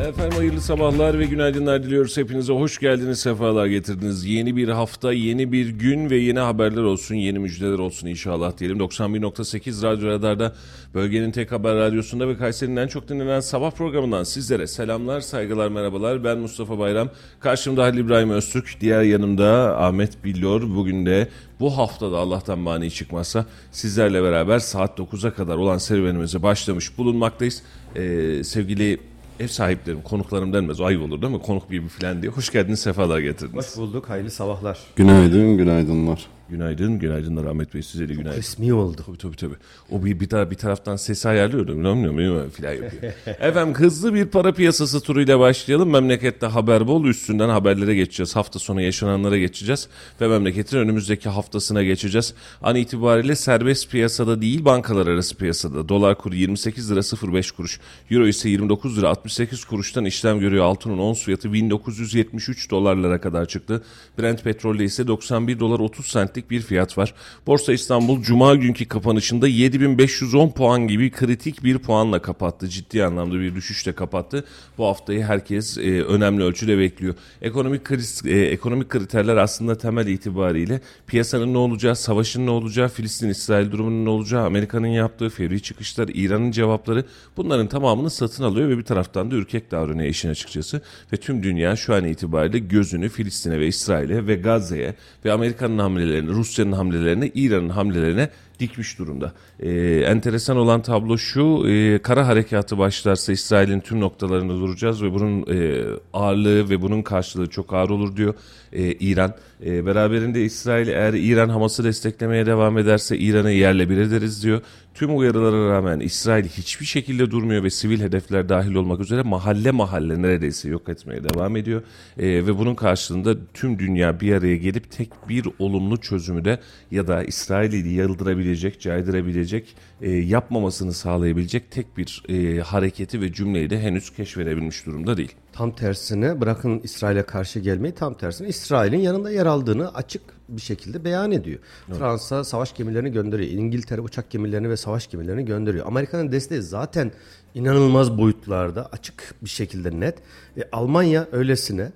Efendim hayırlı sabahlar ve günaydınlar diliyoruz. Hepinize hoş geldiniz, sefalar getirdiniz. Yeni bir hafta, yeni bir gün ve yeni haberler olsun, yeni müjdeler olsun inşallah diyelim. 91.8 Radyo Radar'da bölgenin tek haber radyosunda ve Kayseri'nin en çok dinlenen sabah programından sizlere selamlar, saygılar, merhabalar. Ben Mustafa Bayram. Karşımda Halil İbrahim Öztürk, diğer yanımda Ahmet Billor. Bugün de bu haftada Allah'tan mani çıkmazsa sizlerle beraber saat 9'a kadar olan serüvenimize başlamış bulunmaktayız. Ee, sevgili ev sahiplerim, konuklarım denmez. O ayıp olur değil mi? Konuk gibi falan diye. Hoş geldiniz, sefalar getirdiniz. Hoş bulduk, hayırlı sabahlar. Günaydın, günaydınlar. Günaydın, günaydınlar Ahmet Bey. Size de günaydın. Resmi oldu. Tabii tabii tabii. O bir, bir, tar bir taraftan sesi ayarlıyor. Bilmiyorum filan yapıyor. Efendim hızlı bir para piyasası turuyla başlayalım. Memlekette haber bol. Üstünden haberlere geçeceğiz. Hafta sonu yaşananlara geçeceğiz. Ve memleketin önümüzdeki haftasına geçeceğiz. An itibariyle serbest piyasada değil bankalar arası piyasada. Dolar kuru 28 lira 05 kuruş. Euro ise 29 lira 68 kuruştan işlem görüyor. Altının ons fiyatı 1973 dolarlara kadar çıktı. Brent petrolde ise 91 dolar 30 sentlik bir fiyat var. Borsa İstanbul Cuma günkü kapanışında 7510 puan gibi kritik bir puanla kapattı. Ciddi anlamda bir düşüşle kapattı. Bu haftayı herkes e, önemli ölçüde bekliyor. Ekonomik kriz, e, ekonomik kriterler aslında temel itibariyle piyasanın ne olacağı, savaşın ne olacağı, Filistin-İsrail durumunun ne olacağı, Amerika'nın yaptığı fevri çıkışlar, İran'ın cevapları bunların tamamını satın alıyor ve bir taraftan da ürkek davranıyor işin açıkçası. Ve tüm dünya şu an itibariyle gözünü Filistin'e ve İsrail'e ve Gazze'ye ve Amerika'nın hamlelerine, Rusya'nın hamlelerine, İran'ın hamlelerine dikmiş durumda. Ee, enteresan olan tablo şu, e, kara harekatı başlarsa İsrail'in tüm noktalarında duracağız ve bunun e, ağırlığı ve bunun karşılığı çok ağır olur diyor e, İran. E, beraberinde İsrail eğer İran Hamas'ı desteklemeye devam ederse İran'ı yerle bir ederiz diyor. Tüm uyarılara rağmen İsrail hiçbir şekilde durmuyor ve sivil hedefler dahil olmak üzere mahalle mahalle neredeyse yok etmeye devam ediyor. E, ve bunun karşılığında tüm dünya bir araya gelip tek bir olumlu çözümü de ya da İsrail'i yıldırabilecek, caydırabilecek, e, yapmamasını sağlayabilecek tek bir e, hareketi ve cümleyi de henüz keşfedebilmiş durumda değil. Tam tersine bırakın İsrail'e karşı gelmeyi tam tersine İsrail'in yanında yer aldığını açık bir şekilde beyan ediyor. Evet. Fransa savaş gemilerini gönderiyor. İngiltere uçak gemilerini ve savaş gemilerini gönderiyor. Amerika'nın desteği zaten inanılmaz boyutlarda açık bir şekilde net. E, Almanya öylesine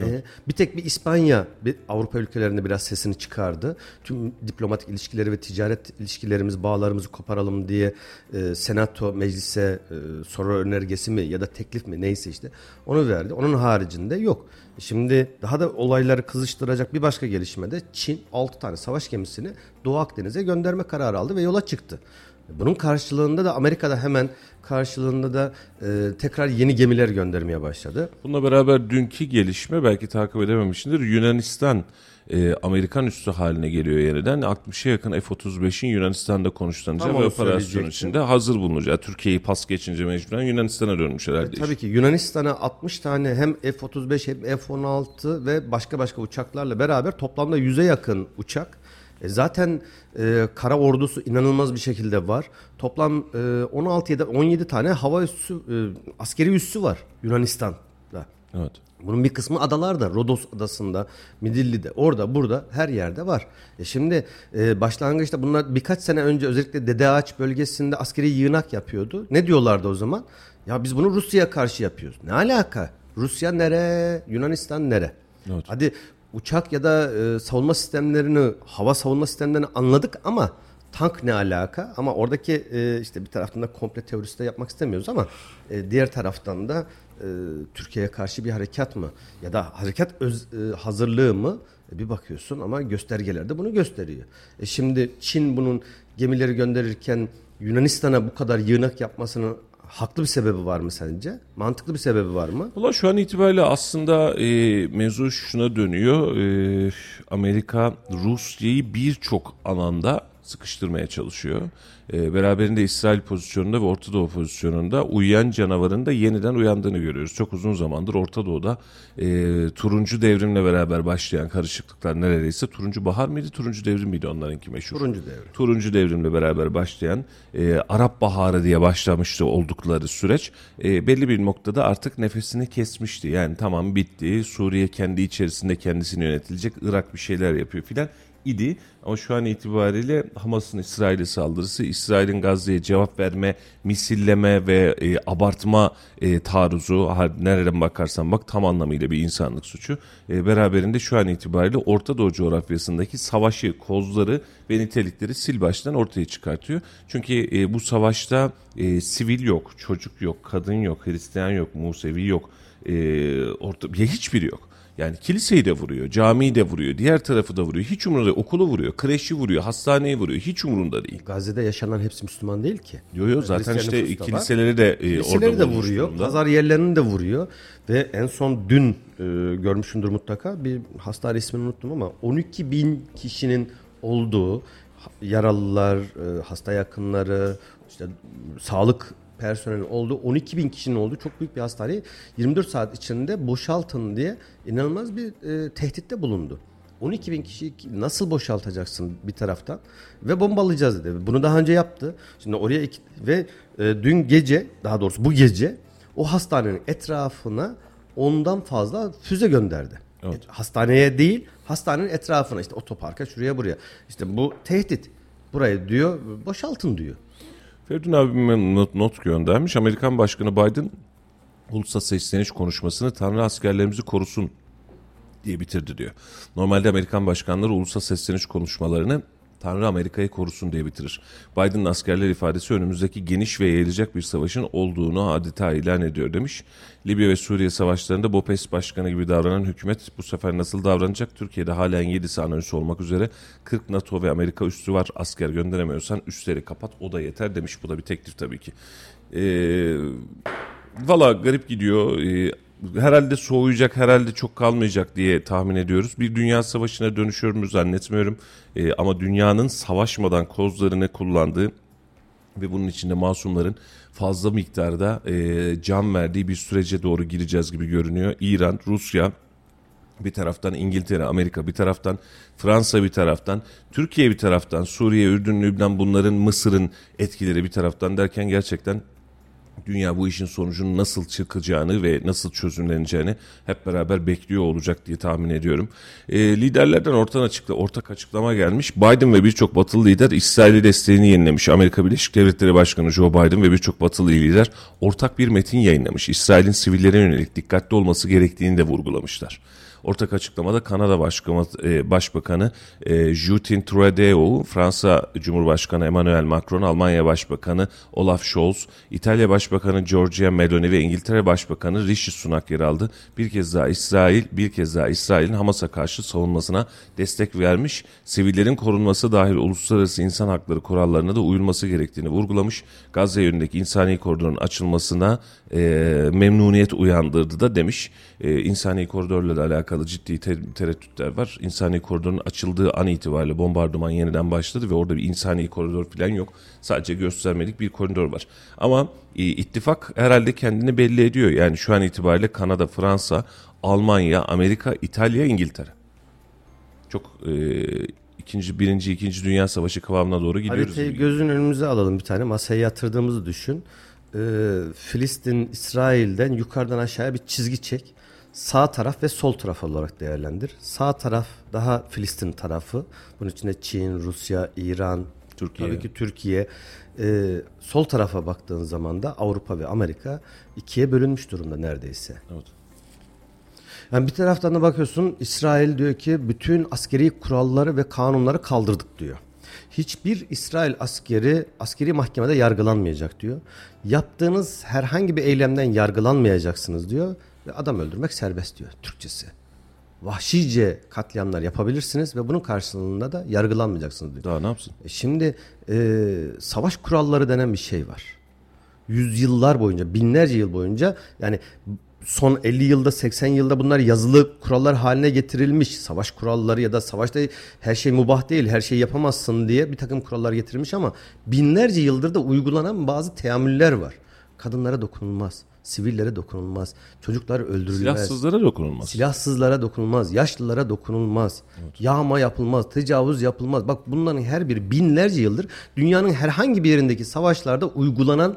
ee, bir tek bir İspanya bir Avrupa ülkelerinde biraz sesini çıkardı. Tüm diplomatik ilişkileri ve ticaret ilişkilerimiz, bağlarımızı koparalım diye e, senato meclise e, soru önergesi mi ya da teklif mi neyse işte onu verdi. Onun haricinde yok. Şimdi daha da olayları kızıştıracak bir başka gelişmede Çin 6 tane savaş gemisini Doğu Akdeniz'e gönderme kararı aldı ve yola çıktı. Bunun karşılığında da Amerika'da hemen karşılığında da e, tekrar yeni gemiler göndermeye başladı. Bununla beraber dünkü gelişme belki takip edememişsindir. Yunanistan e, Amerikan üssü haline geliyor yeniden. 60'a yakın F-35'in Yunanistan'da konuşlanacağı ve operasyon içinde hazır bulunacağı. Türkiye'yi pas geçince mecburen Yunanistan'a dönmüş herhalde. E, tabii ki Yunanistan'a 60 tane hem F-35 hem F-16 ve başka başka uçaklarla beraber toplamda 100'e yakın uçak e zaten e, kara ordusu inanılmaz bir şekilde var. Toplam e, 16 ya da 17 tane hava üssü, e, askeri üssü var Yunanistan'da. Evet. Bunun bir kısmı adalarda, Rodos adasında, Midilli'de, orada, burada, her yerde var. E şimdi e, başlangıçta bunlar birkaç sene önce özellikle Dede Ağaç bölgesinde askeri yığınak yapıyordu. Ne diyorlardı o zaman? Ya biz bunu Rusya'ya karşı yapıyoruz. Ne alaka? Rusya nere? Yunanistan nere? Evet. Hadi uçak ya da e, savunma sistemlerini, hava savunma sistemlerini anladık ama tank ne alaka? Ama oradaki e, işte bir taraftan da komple teorisi de yapmak istemiyoruz ama e, diğer taraftan da e, Türkiye'ye karşı bir harekat mı ya da harekat öz, e, hazırlığı mı? E, bir bakıyorsun ama göstergelerde bunu gösteriyor. E şimdi Çin bunun gemileri gönderirken Yunanistan'a bu kadar yığınak yapmasının haklı bir sebebi var mı sence? Mantıklı bir sebebi var mı? Valla şu an itibariyle aslında e, mevzu şuna dönüyor. E, Amerika Rusya'yı birçok alanda sıkıştırmaya çalışıyor. E, beraberinde İsrail pozisyonunda ve Orta Doğu pozisyonunda uyuyan canavarın da yeniden uyandığını görüyoruz. Çok uzun zamandır Orta Doğu'da e, turuncu devrimle beraber başlayan karışıklıklar neredeyse turuncu bahar mıydı, turuncu devrim miydi onlarınki meşhur? Turuncu devrim. Turuncu devrimle beraber başlayan e, Arap Baharı diye başlamıştı oldukları süreç e, belli bir noktada artık nefesini kesmişti. Yani tamam bitti Suriye kendi içerisinde kendisini yönetilecek Irak bir şeyler yapıyor filan idi. Ama şu an itibariyle Hamas'ın İsrail'e saldırısı, İsrail'in Gazze'ye cevap verme, misilleme ve e, abartma e, taarruzu, nereden bakarsan bak tam anlamıyla bir insanlık suçu. E, beraberinde şu an itibariyle Orta Doğu coğrafyasındaki savaşı, kozları ve nitelikleri sil baştan ortaya çıkartıyor. Çünkü e, bu savaşta e, sivil yok, çocuk yok, kadın yok, Hristiyan yok, Musevi yok, e, orta, ya hiçbiri yok. Yani kiliseyi de vuruyor, camiyi de vuruyor, diğer tarafı da vuruyor. Hiç umurunda değil. Okulu vuruyor, kreşi vuruyor, hastaneyi vuruyor. Hiç umurunda değil. Gazze'de yaşanan hepsi Müslüman değil ki. Yo yo zaten işte kiliseleri de e, Kiliseleri orada de vuruyor, durumda. pazar yerlerini de vuruyor ve en son dün e, görmüşsündür mutlaka bir hastane ismini unuttum ama 12 bin kişinin olduğu yaralılar, e, hasta yakınları, işte sağlık personeli olduğu 12 bin kişinin olduğu çok büyük bir hastaneyi 24 saat içinde boşaltın diye inanılmaz bir e, tehditte bulundu. 12 bin kişiyi nasıl boşaltacaksın bir taraftan ve bombalayacağız dedi. Bunu daha önce yaptı. Şimdi oraya iki, ve e, dün gece daha doğrusu bu gece o hastanenin etrafına ondan fazla füze gönderdi. Evet. E, Hastaneye değil hastanenin etrafına işte otoparka şuraya buraya. İşte bu tehdit. Burayı diyor boşaltın diyor. Feridun abime not, not göndermiş. Amerikan Başkanı Biden ulusa sesleniş konuşmasını Tanrı askerlerimizi korusun diye bitirdi diyor. Normalde Amerikan başkanları ulusa sesleniş konuşmalarını Tanrı Amerika'yı korusun diye bitirir. Biden'ın askerler ifadesi önümüzdeki geniş ve yayılacak bir savaşın olduğunu adeta ilan ediyor demiş. Libya ve Suriye savaşlarında BOPES başkanı gibi davranan hükümet bu sefer nasıl davranacak? Türkiye'de halen 7 sahne üssü olmak üzere 40 NATO ve Amerika üssü var. Asker gönderemiyorsan üsleri kapat o da yeter demiş. Bu da bir teklif tabii ki. Eee Valla garip gidiyor. Ee, herhalde soğuyacak, herhalde çok kalmayacak diye tahmin ediyoruz. Bir dünya savaşına dönüşür mü zannetmiyorum. Ee, ama dünyanın savaşmadan kozlarını kullandığı ve bunun içinde masumların fazla miktarda e, can verdiği bir sürece doğru gireceğiz gibi görünüyor. İran, Rusya, bir taraftan İngiltere, Amerika bir taraftan Fransa bir taraftan Türkiye bir taraftan Suriye, Ürdün, Lübnan bunların Mısır'ın etkileri bir taraftan derken gerçekten dünya bu işin sonucunun nasıl çıkacağını ve nasıl çözümleneceğini hep beraber bekliyor olacak diye tahmin ediyorum. E, liderlerden ortak, açıkla, ortak açıklama gelmiş. Biden ve birçok batılı lider İsrail'e desteğini yenilemiş. Amerika Birleşik Devletleri Başkanı Joe Biden ve birçok batılı lider ortak bir metin yayınlamış. İsrail'in sivillere yönelik dikkatli olması gerektiğini de vurgulamışlar. Ortak açıklamada Kanada Başkanı, e, Başbakanı e, Justin Trudeau, Fransa Cumhurbaşkanı Emmanuel Macron, Almanya Başbakanı Olaf Scholz, İtalya Başbakanı Giorgia Meloni ve İngiltere Başbakanı Rishi Sunak yer aldı. Bir kez daha İsrail, bir kez daha İsrail'in Hamas'a karşı savunmasına destek vermiş. Sivillerin korunması dahil uluslararası insan hakları kurallarına da uyulması gerektiğini vurgulamış. Gazze yönündeki insani koridorun açılmasına e, memnuniyet uyandırdı da demiş. E, insani koridorla da alakalı ciddi te- tereddütler var. İnsani koridorun açıldığı an itibariyle bombardıman yeniden başladı ve orada bir insani koridor falan yok. Sadece göstermelik bir koridor var. Ama e, ittifak herhalde kendini belli ediyor. Yani şu an itibariyle Kanada, Fransa, Almanya, Amerika, İtalya, İngiltere. Çok e, ikinci, birinci, ikinci Dünya Savaşı kıvamına doğru gidiyoruz. Haritayı gözün önümüze alalım bir tane. Masaya yatırdığımızı düşün. Ee, Filistin, İsrail'den yukarıdan aşağıya bir çizgi çek. Sağ taraf ve sol taraf olarak değerlendir. Sağ taraf daha Filistin tarafı. Bunun içinde Çin, Rusya, İran, Türkiye. tabii ki Türkiye. Ee, sol tarafa baktığın zaman da Avrupa ve Amerika ikiye bölünmüş durumda neredeyse. Evet. Yani bir taraftan da bakıyorsun İsrail diyor ki bütün askeri kuralları ve kanunları kaldırdık diyor. Hiçbir İsrail askeri askeri mahkemede yargılanmayacak diyor. Yaptığınız herhangi bir eylemden yargılanmayacaksınız diyor ve adam öldürmek serbest diyor Türkçesi. vahşice katliamlar yapabilirsiniz ve bunun karşılığında da yargılanmayacaksınız diyor. Daha ne yapsın? E Şimdi e, savaş kuralları denen bir şey var. Yüzyıllar boyunca, binlerce yıl boyunca yani son 50 yılda 80 yılda bunlar yazılı kurallar haline getirilmiş. Savaş kuralları ya da savaşta her şey mubah değil, her şeyi yapamazsın diye bir takım kurallar getirilmiş ama binlerce yıldır da uygulanan bazı teamüller var. Kadınlara dokunulmaz, sivillere dokunulmaz, çocuklar öldürülmez. Silahsızlara dokunulmaz. Silahsızlara dokunulmaz, yaşlılara dokunulmaz, yağma yapılmaz, tecavüz yapılmaz. Bak bunların her biri binlerce yıldır dünyanın herhangi bir yerindeki savaşlarda uygulanan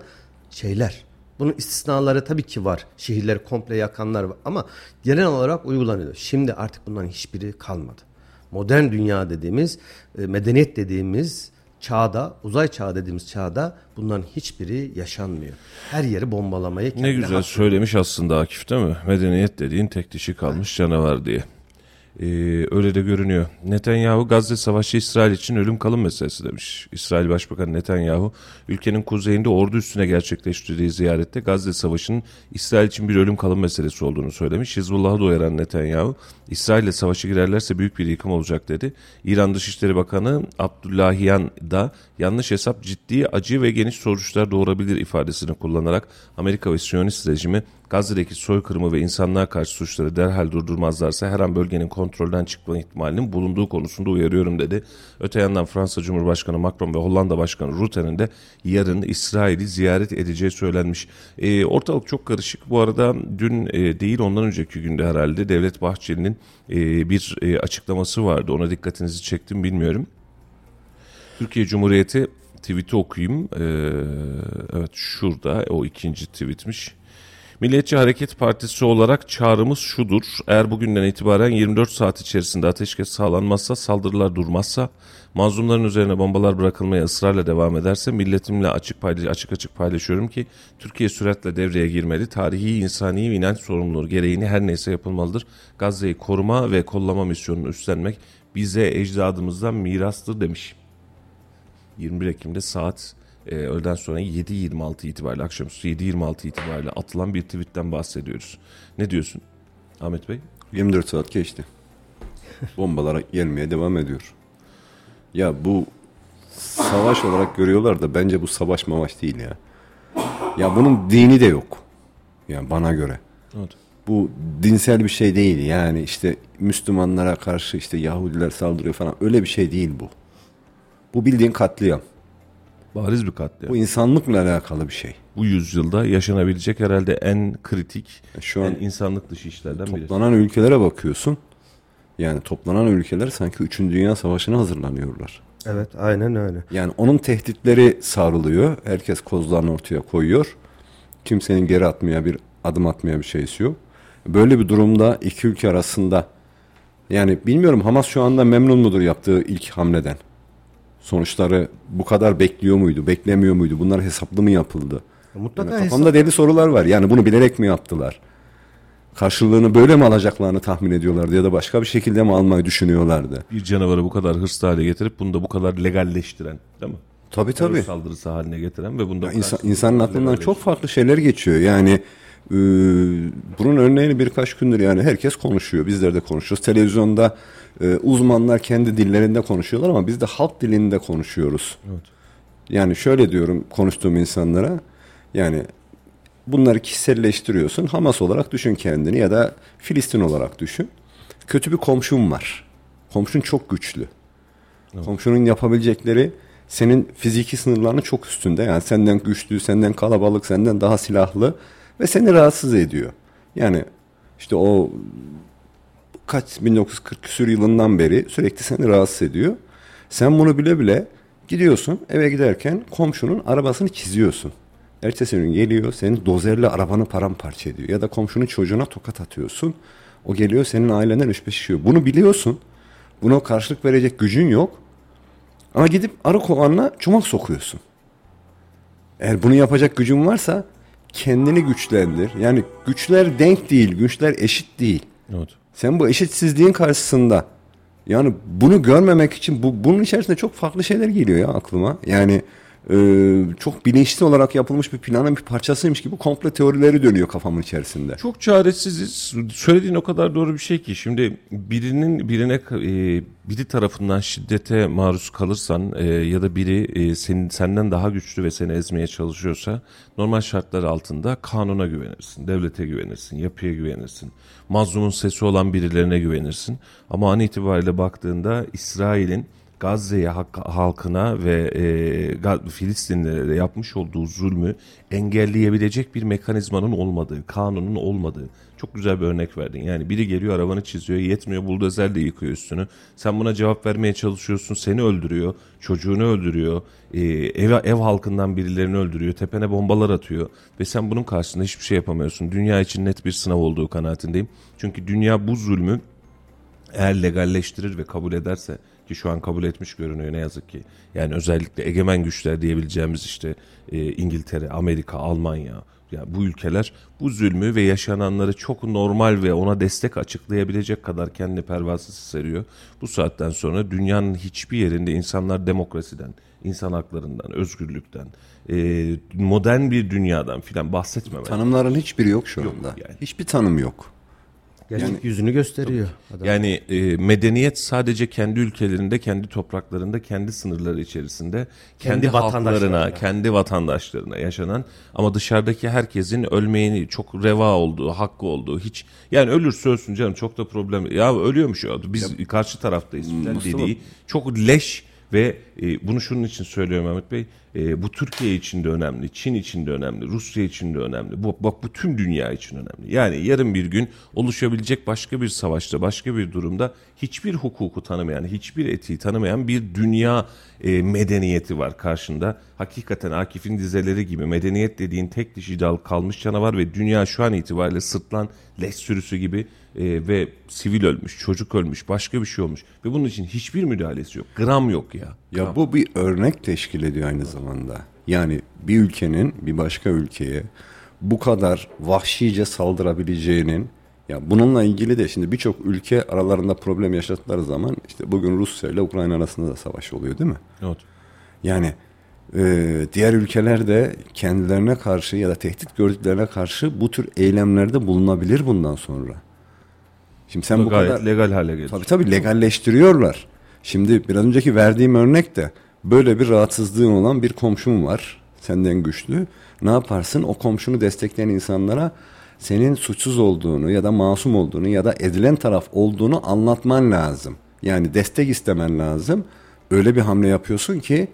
şeyler. Bunun istisnaları tabii ki var. Şehirleri komple yakanlar var ama genel olarak uygulanıyor. Şimdi artık bunların hiçbiri kalmadı. Modern dünya dediğimiz, e, medeniyet dediğimiz çağda, uzay çağı dediğimiz çağda bunların hiçbiri yaşanmıyor. Her yeri bombalamaya Ne güzel söylemiş aslında Akif değil mi? Medeniyet dediğin tek dişi kalmış canavar diye. Ee, öyle de görünüyor. Netanyahu Gazze Savaşı İsrail için ölüm kalım meselesi demiş. İsrail Başbakanı Netanyahu ülkenin kuzeyinde ordu üstüne gerçekleştirdiği ziyarette Gazze Savaşı'nın İsrail için bir ölüm kalım meselesi olduğunu söylemiş. Hizbullah'ı da uyaran Netanyahu İsrail ile savaşa girerlerse büyük bir yıkım olacak dedi. İran Dışişleri Bakanı Abdullahian da yanlış hesap ciddi acı ve geniş sonuçlar doğurabilir ifadesini kullanarak Amerika ve Siyonist rejimi Gazze'deki soykırımı ve insanlığa karşı suçları derhal durdurmazlarsa her an bölgenin kontrolden çıkma ihtimalinin bulunduğu konusunda uyarıyorum dedi. Öte yandan Fransa Cumhurbaşkanı Macron ve Hollanda Başkanı Rutte'nin de yarın İsrail'i ziyaret edeceği söylenmiş. E, ortalık çok karışık. Bu arada dün e, değil ondan önceki günde herhalde Devlet Bahçeli'nin e, bir e, açıklaması vardı. Ona dikkatinizi çektim bilmiyorum. Türkiye Cumhuriyeti tweet'i okuyayım. Ee, evet şurada o ikinci tweetmiş. Milliyetçi Hareket Partisi olarak çağrımız şudur. Eğer bugünden itibaren 24 saat içerisinde ateşkes sağlanmazsa, saldırılar durmazsa, mazlumların üzerine bombalar bırakılmaya ısrarla devam ederse milletimle açık paylaş açık açık paylaşıyorum ki Türkiye süratle devreye girmeli. Tarihi insani inanç sorumluluğu gereğini her neyse yapılmalıdır. Gazze'yi koruma ve kollama misyonunu üstlenmek bize ecdadımızdan mirastır demiş. 21 Ekim'de saat e, öğleden sonra 7.26 itibariyle akşamüstü 7.26 itibariyle atılan bir tweetten bahsediyoruz. Ne diyorsun Ahmet Bey? 24 saat geçti. Bombalar gelmeye devam ediyor. Ya bu savaş olarak görüyorlar da bence bu savaş mavaş değil ya. Ya bunun dini de yok. Yani bana göre. Evet. Bu dinsel bir şey değil yani işte Müslümanlara karşı işte Yahudiler saldırıyor falan öyle bir şey değil bu. Bu bildiğin katliam. Bariz bir katliam. Bu insanlıkla alakalı bir şey. Bu yüzyılda yaşanabilecek herhalde en kritik, Şu an en insanlık dışı işlerden biri. toplanan ülkelere bakıyorsun. Yani toplanan ülkeler sanki 3. Dünya Savaşı'na hazırlanıyorlar. Evet aynen öyle. Yani onun tehditleri sarılıyor. Herkes kozlarını ortaya koyuyor. Kimsenin geri atmaya bir adım atmaya bir şeysi yok. Böyle bir durumda iki ülke arasında yani bilmiyorum Hamas şu anda memnun mudur yaptığı ilk hamleden? Sonuçları bu kadar bekliyor muydu, beklemiyor muydu? Bunlar hesaplı mı yapıldı? Mutlaka Yani hesap- kafamda deli sorular var. Yani bunu bilerek mi yaptılar? Karşılığını böyle mi alacaklarını tahmin ediyorlardı ya da başka bir şekilde mi almayı düşünüyorlardı? Bir canavarı bu kadar hırslı hale getirip bunu da bu kadar legalleştiren değil mi? Tabii tabii. Terör saldırısı haline getiren ve bunda insan, insanın aklından çok farklı şeyler geçiyor. Yani e, bunun örneğini birkaç gündür yani herkes konuşuyor. Bizler de konuşuyoruz. Televizyonda e, uzmanlar kendi dillerinde konuşuyorlar ama biz de halk dilinde konuşuyoruz. Yani şöyle diyorum konuştuğum insanlara yani bunları kişiselleştiriyorsun. Hamas olarak düşün kendini ya da Filistin olarak düşün. Kötü bir komşun var. Komşun çok güçlü. Komşunun yapabilecekleri senin fiziki sınırlarının çok üstünde. Yani senden güçlü, senden kalabalık, senden daha silahlı ve seni rahatsız ediyor. Yani işte o kaç 1940 küsur yılından beri sürekli seni rahatsız ediyor. Sen bunu bile bile gidiyorsun eve giderken komşunun arabasını çiziyorsun. Ertesi gün geliyor senin dozerle arabanı paramparça ediyor. Ya da komşunun çocuğuna tokat atıyorsun. O geliyor senin ailenden üç beş yiyor. Bunu biliyorsun. Buna karşılık verecek gücün yok. Ama gidip arı kovanla çomak sokuyorsun. Eğer bunu yapacak gücün varsa kendini güçlendir. Yani güçler denk değil, güçler eşit değil. Evet. Sen bu eşitsizliğin karşısında yani bunu görmemek için bu bunun içerisinde çok farklı şeyler geliyor ya aklıma. Yani e, çok bilinçli olarak yapılmış bir planın bir parçasıymış gibi komple teorileri dönüyor kafamın içerisinde. Çok çaresiziz. Söylediğin o kadar doğru bir şey ki. Şimdi birinin birine e, biri tarafından şiddete maruz kalırsan e, ya da biri e, senin senden daha güçlü ve seni ezmeye çalışıyorsa normal şartlar altında kanuna güvenirsin, devlete güvenirsin, yapıya güvenirsin. Mazlumun sesi olan birilerine güvenirsin. Ama an itibariyle baktığında İsrail'in Gazze'ye halkına ve e, Filistinlilere yapmış olduğu zulmü engelleyebilecek bir mekanizmanın olmadığı, kanunun olmadığı çok güzel bir örnek verdin. Yani biri geliyor arabanı çiziyor, yetmiyor buldozerle yıkıyor üstünü. Sen buna cevap vermeye çalışıyorsun, seni öldürüyor, çocuğunu öldürüyor, e, ev, ev halkından birilerini öldürüyor, tepene bombalar atıyor ve sen bunun karşısında hiçbir şey yapamıyorsun. Dünya için net bir sınav olduğu kanaatindeyim. Çünkü dünya bu zulmü eğer legalleştirir ve kabul ederse ki şu an kabul etmiş görünüyor ne yazık ki. Yani özellikle egemen güçler diyebileceğimiz işte e, İngiltere, Amerika, Almanya yani bu ülkeler bu zulmü ve yaşananları çok normal ve ona destek açıklayabilecek kadar kendi pervasız seriyor. Bu saatten sonra dünyanın hiçbir yerinde insanlar demokrasiden, insan haklarından, özgürlükten, e, modern bir dünyadan filan bahsetmemeli. Tanımların hiçbiri yok şu Yok anda. yani. Hiçbir tanım yok. Gerçek yüzünü gösteriyor. Adam. Yani e, medeniyet sadece kendi ülkelerinde, kendi topraklarında, kendi sınırları içerisinde, kendi, Kendi halklarına, vatandaşlarına. kendi vatandaşlarına yaşanan ama dışarıdaki herkesin ölmeyeni çok reva olduğu, hakkı olduğu hiç yani ölürse ölsün canım çok da problem. Ya ölüyormuş ya biz karşı taraftayız falan dediği çok leş ve e, bunu şunun için söylüyorum Ahmet Bey. e, bu Türkiye için de önemli, Çin için de önemli, Rusya için de önemli. Bu bak bu tüm dünya için önemli. Yani yarın bir gün oluşabilecek başka bir savaşta, başka bir durumda hiçbir hukuku tanımayan, hiçbir etiği tanımayan bir dünya e, medeniyeti var karşında. Hakikaten Akif'in dizeleri gibi medeniyet dediğin tek dişi dal kalmış canavar ve dünya şu an itibariyle sırtlan leş sürüsü gibi e, ve sivil ölmüş, çocuk ölmüş, başka bir şey olmuş ve bunun için hiçbir müdahalesi yok. Gram yok ya. Ya bu bir örnek teşkil ediyor aynı zamanda. Yani bir ülkenin bir başka ülkeye bu kadar vahşice saldırabileceğinin ya bununla ilgili de şimdi birçok ülke aralarında problem yaşadıkları zaman işte bugün Rusya ile Ukrayna arasında da savaş oluyor değil mi? Evet. Yani e, diğer ülkeler de kendilerine karşı ya da tehdit gördüklerine karşı bu tür eylemlerde bulunabilir bundan sonra. Şimdi sen bu Gayet kadar legal hale getir. Tabii tabii legalleştiriyorlar. Şimdi biraz önceki verdiğim örnek de böyle bir rahatsızlığın olan bir komşum var. Senden güçlü. Ne yaparsın? O komşunu destekleyen insanlara senin suçsuz olduğunu ya da masum olduğunu ya da edilen taraf olduğunu anlatman lazım. Yani destek istemen lazım. Öyle bir hamle yapıyorsun ki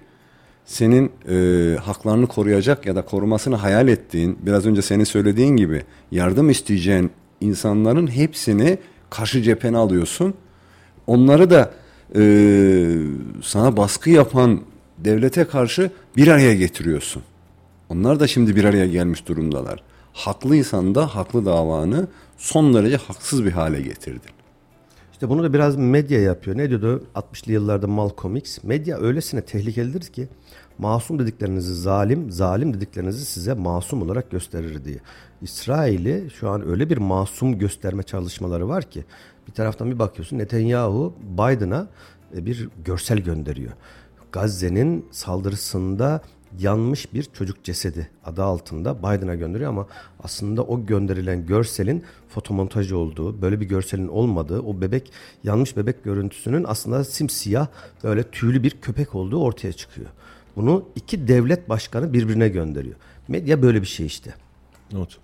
senin e, haklarını koruyacak ya da korumasını hayal ettiğin, biraz önce senin söylediğin gibi yardım isteyeceğin insanların hepsini karşı cephene alıyorsun. Onları da e, sana baskı yapan devlete karşı bir araya getiriyorsun. Onlar da şimdi bir araya gelmiş durumdalar. Haklıysan da haklı davanı son derece haksız bir hale getirdin. İşte bunu da biraz medya yapıyor. Ne diyordu 60'lı yıllarda Malcolm X? Medya öylesine tehlikelidir ki masum dediklerinizi zalim, zalim dediklerinizi size masum olarak gösterir diye. İsrail'i şu an öyle bir masum gösterme çalışmaları var ki bir taraftan bir bakıyorsun Netanyahu Biden'a e, bir görsel gönderiyor. Gazze'nin saldırısında yanmış bir çocuk cesedi adı altında Biden'a gönderiyor ama aslında o gönderilen görselin fotomontaj olduğu, böyle bir görselin olmadığı, o bebek yanmış bebek görüntüsünün aslında simsiyah böyle tüylü bir köpek olduğu ortaya çıkıyor. Bunu iki devlet başkanı birbirine gönderiyor. Medya böyle bir şey işte. Evet.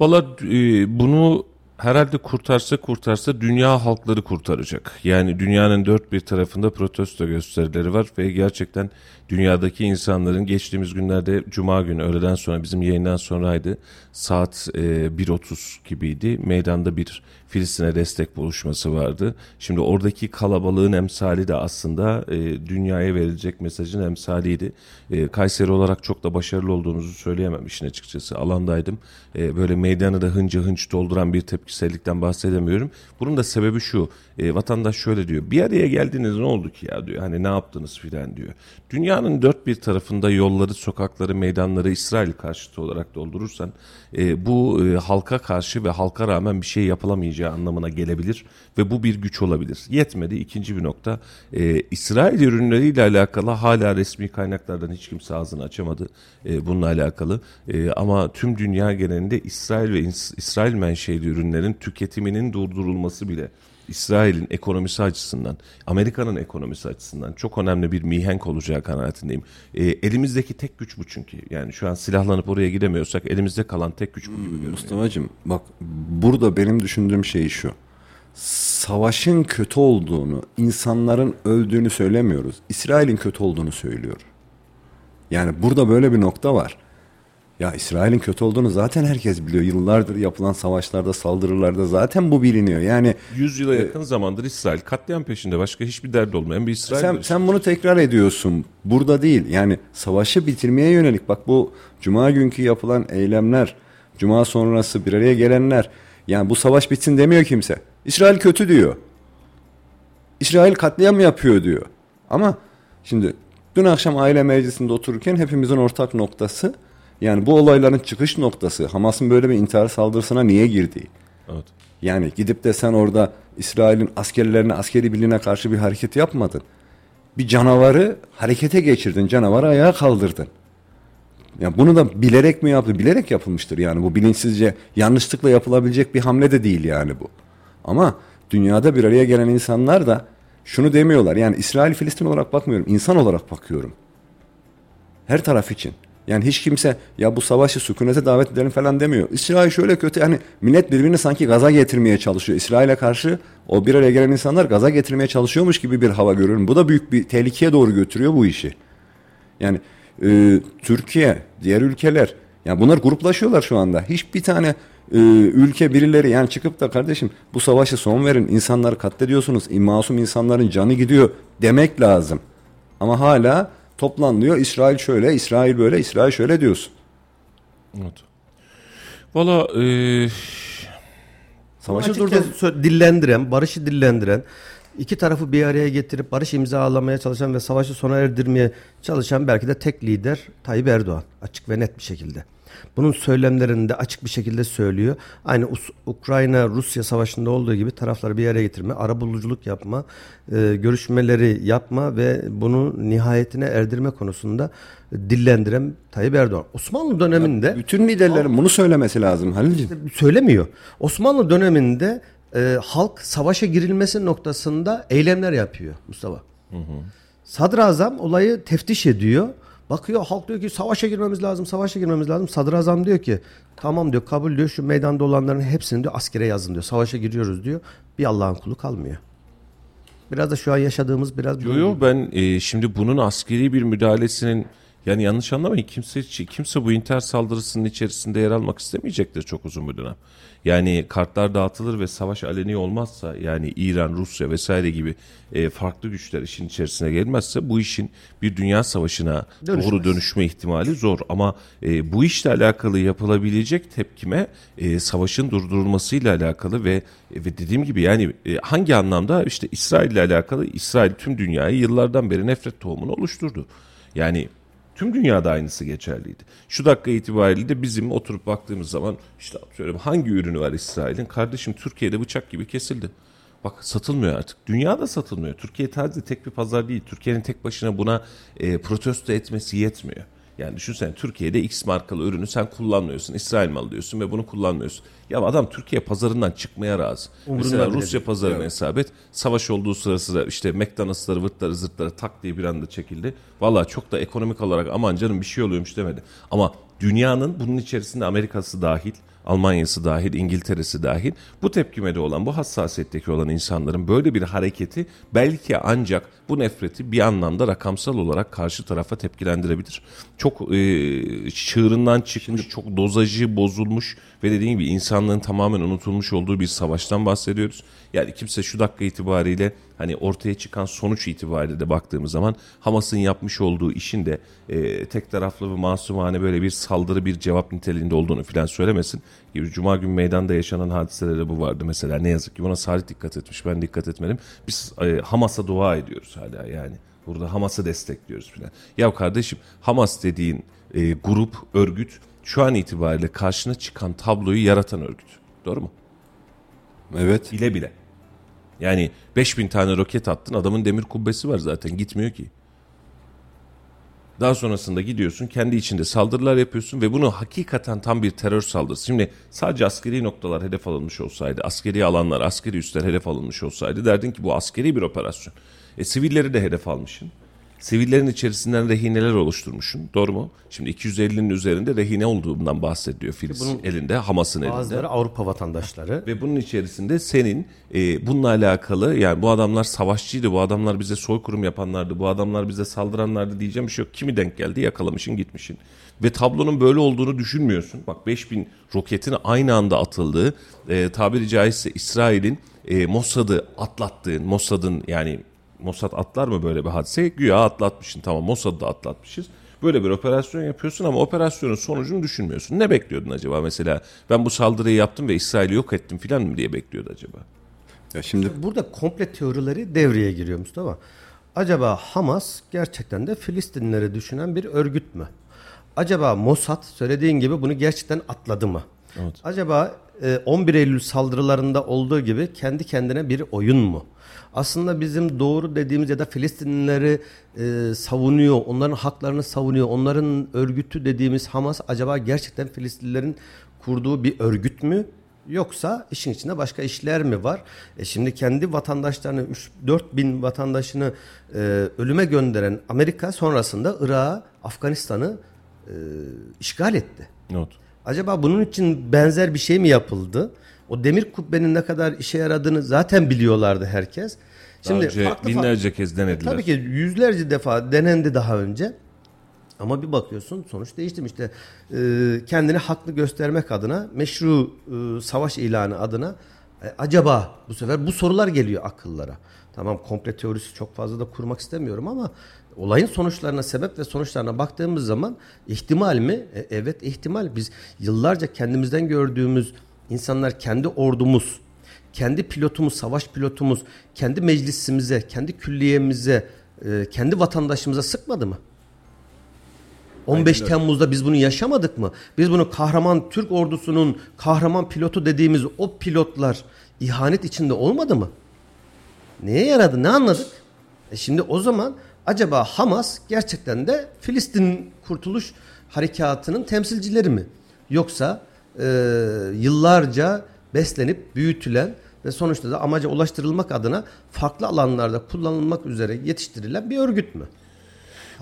Valla e, bunu herhalde kurtarsa kurtarsa dünya halkları kurtaracak. Yani dünyanın dört bir tarafında protesto gösterileri var ve gerçekten dünyadaki insanların geçtiğimiz günlerde Cuma günü öğleden sonra bizim yayından sonraydı. Saat e, 1.30 gibiydi. Meydanda bir Filistin'e destek buluşması vardı. Şimdi oradaki kalabalığın emsali de aslında e, dünyaya verilecek mesajın emsaliydi. E, Kayseri olarak çok da başarılı olduğumuzu söyleyemem işin açıkçası. Alandaydım. E, böyle meydanı da hınca hınç dolduran bir tepkisellikten bahsedemiyorum. Bunun da sebebi şu. E, vatandaş şöyle diyor. Bir araya geldiniz ne oldu ki ya diyor. Hani ne yaptınız filan diyor. Dünyanın dört bir tarafında yolları, sokakları, meydanları İsrail karşıtı olarak doldurursan e, bu e, halka karşı ve halka rağmen bir şey yapılamayacak geçmeyeceği anlamına gelebilir ve bu bir güç olabilir. Yetmedi ikinci bir nokta e, İsrail ürünleriyle alakalı hala resmi kaynaklardan hiç kimse ağzını açamadı e, bununla alakalı e, ama tüm dünya genelinde İsrail ve İsrail menşeli ürünlerin tüketiminin durdurulması bile İsrail'in ekonomisi açısından, Amerika'nın ekonomisi açısından çok önemli bir mihenk olacağı kanaatindeyim. E, elimizdeki tek güç bu çünkü. Yani şu an silahlanıp oraya gidemiyorsak elimizde kalan tek güç bu gibi görünüyor. Mustafa'cığım bak burada benim düşündüğüm şey şu. Savaşın kötü olduğunu, insanların öldüğünü söylemiyoruz. İsrail'in kötü olduğunu söylüyor. Yani burada böyle bir nokta var. Ya İsrail'in kötü olduğunu zaten herkes biliyor. Yıllardır yapılan savaşlarda, saldırılarda zaten bu biliniyor. Yani 100 yıla yakın zamandır İsrail katliam peşinde. Başka hiçbir derdi olmayan bir İsrail. sen, sen bunu tekrar ediyorsun. Burada değil. Yani savaşı bitirmeye yönelik. Bak bu cuma günkü yapılan eylemler, cuma sonrası bir araya gelenler. Yani bu savaş bitsin demiyor kimse. İsrail kötü diyor. İsrail katliam yapıyor diyor. Ama şimdi dün akşam aile meclisinde otururken hepimizin ortak noktası yani bu olayların çıkış noktası Hamas'ın böyle bir intihar saldırısına niye girdiği. Evet. Yani gidip de sen orada İsrail'in askerlerine, askeri birliğine karşı bir hareket yapmadın. Bir canavarı harekete geçirdin, canavarı ayağa kaldırdın. Yani bunu da bilerek mi yaptı? Bilerek yapılmıştır yani bu bilinçsizce yanlışlıkla yapılabilecek bir hamle de değil yani bu. Ama dünyada bir araya gelen insanlar da şunu demiyorlar. Yani İsrail Filistin olarak bakmıyorum, insan olarak bakıyorum. Her taraf için. Yani hiç kimse ya bu savaşı sükunete davet edelim falan demiyor. İsrail şöyle kötü yani millet birbirini sanki gaza getirmeye çalışıyor. İsrail'e karşı o bir araya gelen insanlar gaza getirmeye çalışıyormuş gibi bir hava görüyorum. Bu da büyük bir tehlikeye doğru götürüyor bu işi. Yani e, Türkiye, diğer ülkeler yani bunlar gruplaşıyorlar şu anda. Hiçbir tane e, ülke birileri yani çıkıp da kardeşim bu savaşı son verin insanları katlediyorsunuz masum insanların canı gidiyor demek lazım. Ama hala toplanıyor. İsrail şöyle, İsrail böyle, İsrail şöyle diyorsun. Evet. Valla e... Savaşı durdur dillendiren, barışı dillendiren, iki tarafı bir araya getirip barış imzalamaya çalışan ve savaşı sona erdirmeye çalışan belki de tek lider Tayyip Erdoğan açık ve net bir şekilde. Bunun söylemlerinde açık bir şekilde söylüyor. Aynı Ukrayna-Rusya savaşında olduğu gibi tarafları bir araya getirme, arabuluculuk yapma, e, görüşmeleri yapma ve bunu nihayetine erdirme konusunda dillendiren Tayyip Erdoğan. Osmanlı döneminde... Ya bütün liderlerin bunu söylemesi lazım Halil'ciğim. Işte söylemiyor. Osmanlı döneminde e, halk savaşa girilmesi noktasında eylemler yapıyor Mustafa. Hı hı. Sadrazam olayı teftiş ediyor. Bakıyor halk diyor ki savaşa girmemiz lazım, savaşa girmemiz lazım. Sadrazam diyor ki tamam diyor kabul diyor şu meydanda olanların hepsini diyor askere yazın diyor. Savaşa giriyoruz diyor. Bir Allah'ın kulu kalmıyor. Biraz da şu an yaşadığımız biraz... Yok yok ben e, şimdi bunun askeri bir müdahalesinin yani yanlış anlamayın kimse kimse bu intihar saldırısının içerisinde yer almak istemeyecektir çok uzun bir dönem. Yani kartlar dağıtılır ve savaş aleni olmazsa yani İran, Rusya vesaire gibi e, farklı güçler işin içerisine gelmezse bu işin bir dünya savaşına Dönüşmez. doğru dönüşme ihtimali zor. Ama e, bu işle alakalı yapılabilecek tepkime e, savaşın durdurulmasıyla alakalı ve e, ve dediğim gibi yani e, hangi anlamda işte İsrail ile alakalı İsrail tüm dünyayı yıllardan beri nefret tohumunu oluşturdu. Yani Tüm dünyada aynısı geçerliydi. Şu dakika itibariyle de bizim oturup baktığımız zaman işte atıyorum hangi ürünü var İsrail'in? Kardeşim Türkiye'de bıçak gibi kesildi. Bak satılmıyor artık. Dünyada satılmıyor. Türkiye sadece tek bir pazar değil. Türkiye'nin tek başına buna e, protesto etmesi yetmiyor. Yani düşünsene Türkiye'de X markalı ürünü sen kullanmıyorsun. İsrail malı diyorsun ve bunu kullanmıyorsun. Ya adam Türkiye pazarından çıkmaya razı. Umurunda Mesela Rusya pazarına evet. hesap et. Savaş olduğu sırasında işte McDonald'sları, vırtları, zırtları tak diye bir anda çekildi. Valla çok da ekonomik olarak aman canım bir şey oluyormuş demedi. Ama dünyanın bunun içerisinde Amerika'sı dahil Almanya'sı dahil, İngiltere'si dahil bu tepkimede olan, bu hassasiyetteki olan insanların böyle bir hareketi belki ancak bu nefreti bir anlamda rakamsal olarak karşı tarafa tepkilendirebilir. Çok e, çığırından çıkmış, çok dozajı bozulmuş ve dediğim gibi insanlığın tamamen unutulmuş olduğu bir savaştan bahsediyoruz. Yani kimse şu dakika itibariyle hani ortaya çıkan sonuç itibariyle de baktığımız zaman Hamas'ın yapmış olduğu işin de e, tek taraflı ve masumane böyle bir saldırı bir cevap niteliğinde olduğunu filan söylemesin. Cuma gün meydanda yaşanan hadiselerde bu vardı mesela ne yazık ki buna Salih dikkat etmiş ben dikkat etmedim. Biz e, Hamas'a dua ediyoruz hala yani. Burada Hamas'ı destekliyoruz filan. Ya kardeşim Hamas dediğin e, grup, örgüt şu an itibariyle karşına çıkan tabloyu yaratan örgüt. Doğru mu? Evet. Bile bile. Yani 5000 tane roket attın adamın demir kubbesi var zaten gitmiyor ki. Daha sonrasında gidiyorsun kendi içinde saldırılar yapıyorsun ve bunu hakikaten tam bir terör saldırısı. Şimdi sadece askeri noktalar hedef alınmış olsaydı, askeri alanlar, askeri üsler hedef alınmış olsaydı derdin ki bu askeri bir operasyon. E sivilleri de hedef almışsın. Sivillerin içerisinden rehineler oluşturmuşsun. Doğru mu? Şimdi 250'nin üzerinde rehine olduğundan bahsediyor Filiz bunun elinde, Hamas'ın elinde. Bazıları Avrupa vatandaşları. Ve bunun içerisinde senin e, bununla alakalı yani bu adamlar savaşçıydı, bu adamlar bize soykırım yapanlardı, bu adamlar bize saldıranlardı diyeceğim bir şey yok. Kimi denk geldi yakalamışın gitmişin. Ve tablonun böyle olduğunu düşünmüyorsun. Bak 5000 roketin aynı anda atıldığı e, tabiri caizse İsrail'in e, Mossad'ı atlattığın, Mossad'ın yani Mossad atlar mı böyle bir hadise? Güya atlatmışsın tamam Mossad'ı da atlatmışız. Böyle bir operasyon yapıyorsun ama operasyonun sonucunu düşünmüyorsun. Ne bekliyordun acaba mesela? Ben bu saldırıyı yaptım ve İsrail'i yok ettim falan mı diye bekliyordu acaba? Ya şimdi Burada komple teorileri devreye giriyor Mustafa. Acaba Hamas gerçekten de Filistinleri düşünen bir örgüt mü? Acaba Mossad söylediğin gibi bunu gerçekten atladı mı? Acaba e, 11 Eylül saldırılarında olduğu gibi kendi kendine bir oyun mu? Aslında bizim doğru dediğimiz ya da Filistinlileri e, savunuyor, onların haklarını savunuyor, onların örgütü dediğimiz Hamas acaba gerçekten Filistinlilerin kurduğu bir örgüt mü? Yoksa işin içinde başka işler mi var? E şimdi kendi vatandaşlarını 3-4 bin vatandaşını e, ölüme gönderen Amerika sonrasında Irak'ı, Afganistan'ı e, işgal etti. Not. Acaba bunun için benzer bir şey mi yapıldı? O demir kubbenin ne kadar işe yaradığını zaten biliyorlardı herkes. Şimdi önce farklı binlerce kez denediler. Tabii ki yüzlerce defa denendi daha önce. Ama bir bakıyorsun sonuç değişti işte e, kendini haklı göstermek adına meşru e, savaş ilanı adına e, acaba bu sefer bu sorular geliyor akıllara. Tamam komple teorisi çok fazla da kurmak istemiyorum ama olayın sonuçlarına sebep ve sonuçlarına baktığımız zaman ihtimal mi? E, evet ihtimal. Biz yıllarca kendimizden gördüğümüz insanlar kendi ordumuz, kendi pilotumuz, savaş pilotumuz, kendi meclisimize, kendi külliyemize, e, kendi vatandaşımıza sıkmadı mı? 15 Temmuz'da biz bunu yaşamadık mı? Biz bunu kahraman Türk ordusunun kahraman pilotu dediğimiz o pilotlar ihanet içinde olmadı mı? Neye yaradı? Ne anladık? E şimdi o zaman acaba Hamas gerçekten de Filistin Kurtuluş Harekatı'nın temsilcileri mi? Yoksa e, yıllarca beslenip büyütülen ve sonuçta da amaca ulaştırılmak adına farklı alanlarda kullanılmak üzere yetiştirilen bir örgüt mü?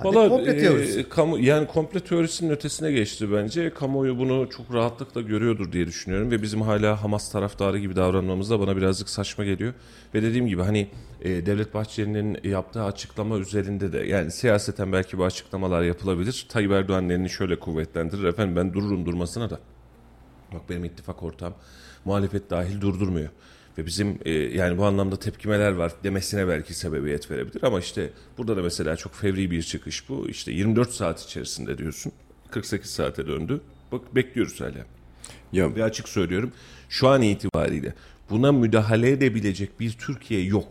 Hadi komple e, teorisi. kamu, yani komple teorisinin ötesine geçti bence. Kamuoyu bunu çok rahatlıkla görüyordur diye düşünüyorum ve bizim hala Hamas taraftarı gibi davranmamız da bana birazcık saçma geliyor. Ve dediğim gibi hani e, Devlet Bahçeli'nin yaptığı açıklama üzerinde de yani siyaseten belki bu açıklamalar yapılabilir. Tayyip Erdoğan elini şöyle kuvvetlendirir. Efendim ben dururum durmasına da. Bak benim ittifak ortağım muhalefet dahil durdurmuyor. Ve bizim e, yani bu anlamda tepkimeler var demesine belki sebebiyet verebilir. Ama işte burada da mesela çok fevri bir çıkış bu. İşte 24 saat içerisinde diyorsun. 48 saate döndü. Bak bekliyoruz hala. ya Ve açık söylüyorum şu an itibariyle buna müdahale edebilecek bir Türkiye yok.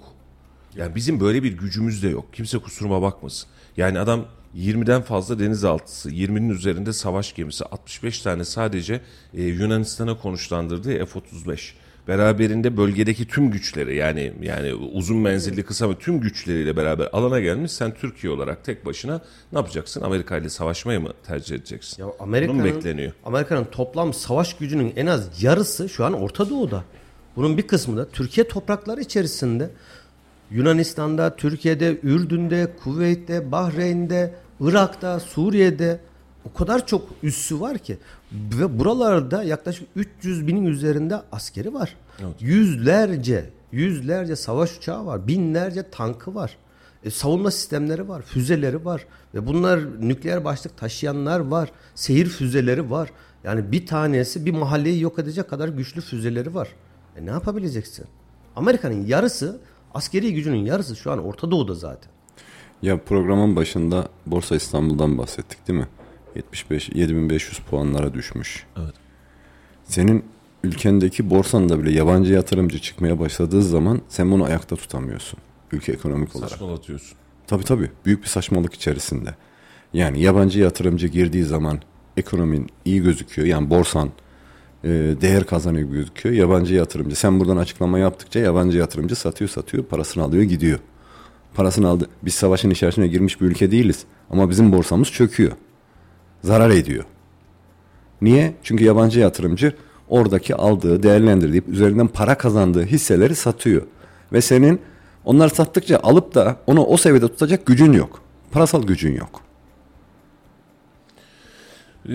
Yani bizim böyle bir gücümüz de yok. Kimse kusuruma bakmasın. Yani adam 20'den fazla denizaltısı, 20'nin üzerinde savaş gemisi, 65 tane sadece e, Yunanistan'a konuşlandırdığı F-35. Beraberinde bölgedeki tüm güçleri yani yani uzun menzilli kısa ve tüm güçleriyle beraber alana gelmiş. Sen Türkiye olarak tek başına ne yapacaksın? Amerika ile savaşmayı mı tercih edeceksin? Ya Amerika'nın bekleniyor. Amerika'nın toplam savaş gücünün en az yarısı şu an Orta Doğu'da. Bunun bir kısmı da Türkiye toprakları içerisinde. Yunanistan'da, Türkiye'de, Ürdün'de, Kuveyt'te, Bahreyn'de, Irak'ta, Suriye'de o kadar çok üssü var ki ve buralarda yaklaşık 300 binin üzerinde askeri var. Yüzlerce, yüzlerce savaş uçağı var, binlerce tankı var. E, savunma sistemleri var, füzeleri var ve bunlar nükleer başlık taşıyanlar var, seyir füzeleri var. Yani bir tanesi bir mahalleyi yok edecek kadar güçlü füzeleri var. E ne yapabileceksin? Amerika'nın yarısı, askeri gücünün yarısı şu an Orta Doğu'da zaten. Ya programın başında Borsa İstanbul'dan bahsettik değil mi? 75 7500 puanlara düşmüş. Evet. Senin ülkendeki borsanda bile yabancı yatırımcı çıkmaya başladığı zaman sen bunu ayakta tutamıyorsun ülke ekonomik olarak. Saçmalatıyorsun. Tabii tabii büyük bir saçmalık içerisinde. Yani yabancı yatırımcı girdiği zaman ekonomin iyi gözüküyor. Yani borsan e, değer kazanıyor gözüküyor. Yabancı yatırımcı. Sen buradan açıklama yaptıkça yabancı yatırımcı satıyor satıyor parasını alıyor gidiyor. Parasını aldı. Biz savaşın içerisine girmiş bir ülke değiliz. Ama bizim borsamız çöküyor. Zarar ediyor. Niye? Çünkü yabancı yatırımcı oradaki aldığı, değerlendirdiği, üzerinden para kazandığı hisseleri satıyor. Ve senin onlar sattıkça alıp da onu o seviyede tutacak gücün yok. Parasal gücün yok. Ee,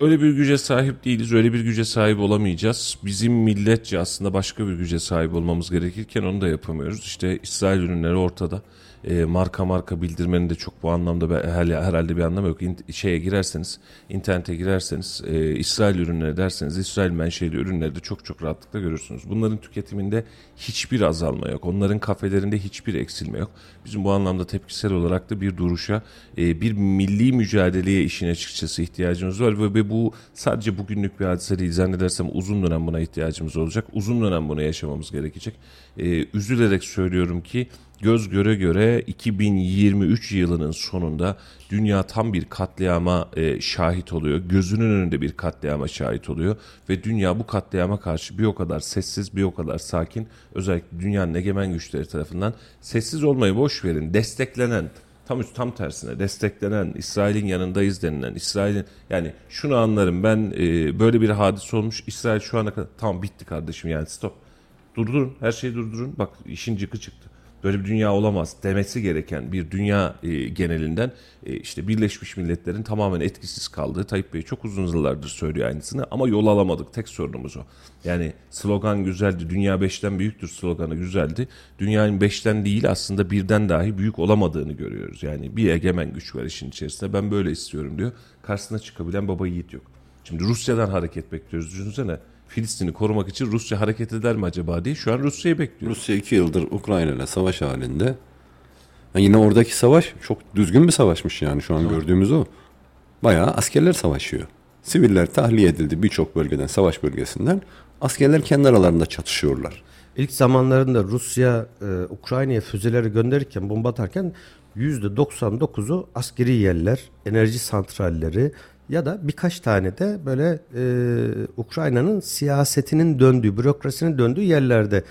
öyle bir güce sahip değiliz, öyle bir güce sahip olamayacağız. Bizim milletçe aslında başka bir güce sahip olmamız gerekirken onu da yapamıyoruz. İşte İsrail ürünleri ortada. Ee, marka marka bildirmenin de çok bu anlamda herhalde bir anlamı yok. İn- şeye girerseniz, internete girerseniz, e, İsrail ürünleri derseniz, İsrail menşeli ürünleri de çok çok rahatlıkla görürsünüz. Bunların tüketiminde hiçbir azalma yok. Onların kafelerinde hiçbir eksilme yok. Bizim bu anlamda tepkisel olarak da bir duruşa, e, bir milli mücadeleye işin açıkçası ihtiyacımız var ve bu sadece bugünlük bir hadise değil. Zannedersem uzun dönem buna ihtiyacımız olacak. Uzun dönem bunu yaşamamız gerekecek. E, üzülerek söylüyorum ki göz göre göre 2023 yılının sonunda dünya tam bir katliama e, şahit oluyor. Gözünün önünde bir katliama şahit oluyor ve dünya bu katliama karşı bir o kadar sessiz, bir o kadar sakin. Özellikle dünyanın egemen güçleri tarafından sessiz olmayı boş verin, desteklenen tam üst tam tersine desteklenen İsrail'in yanındayız denilen İsrail'in yani şunu anlarım ben e, böyle bir hadise olmuş İsrail şu ana kadar tamam bitti kardeşim yani stop durdurun her şeyi durdurun bak işin cıkı çıktı böyle bir dünya olamaz demesi gereken bir dünya e, genelinden e, işte Birleşmiş Milletler'in tamamen etkisiz kaldığı Tayyip Bey çok uzun yıllardır söylüyor aynısını ama yol alamadık tek sorunumuz o. Yani slogan güzeldi dünya beşten büyüktür sloganı güzeldi. Dünyanın beşten değil aslında birden dahi büyük olamadığını görüyoruz. Yani bir egemen güç var işin içerisinde ben böyle istiyorum diyor. Karşısına çıkabilen baba yiğit yok. Şimdi Rusya'dan hareket bekliyoruz düşünsene. Filistin'i korumak için Rusya hareket eder mi acaba diye şu an Rusya'yı bekliyoruz. Rusya iki yıldır Ukrayna ile savaş halinde. Ha yine oradaki savaş çok düzgün bir savaşmış yani şu an gördüğümüz o. Bayağı askerler savaşıyor. Siviller tahliye edildi birçok bölgeden, savaş bölgesinden. Askerler kendi aralarında çatışıyorlar. İlk zamanlarında Rusya e, Ukrayna'ya füzeleri gönderirken, bomba atarken %99'u askeri yerler, enerji santralleri ya da birkaç tane de böyle e, Ukrayna'nın siyasetinin döndüğü, bürokrasinin döndüğü yerlerde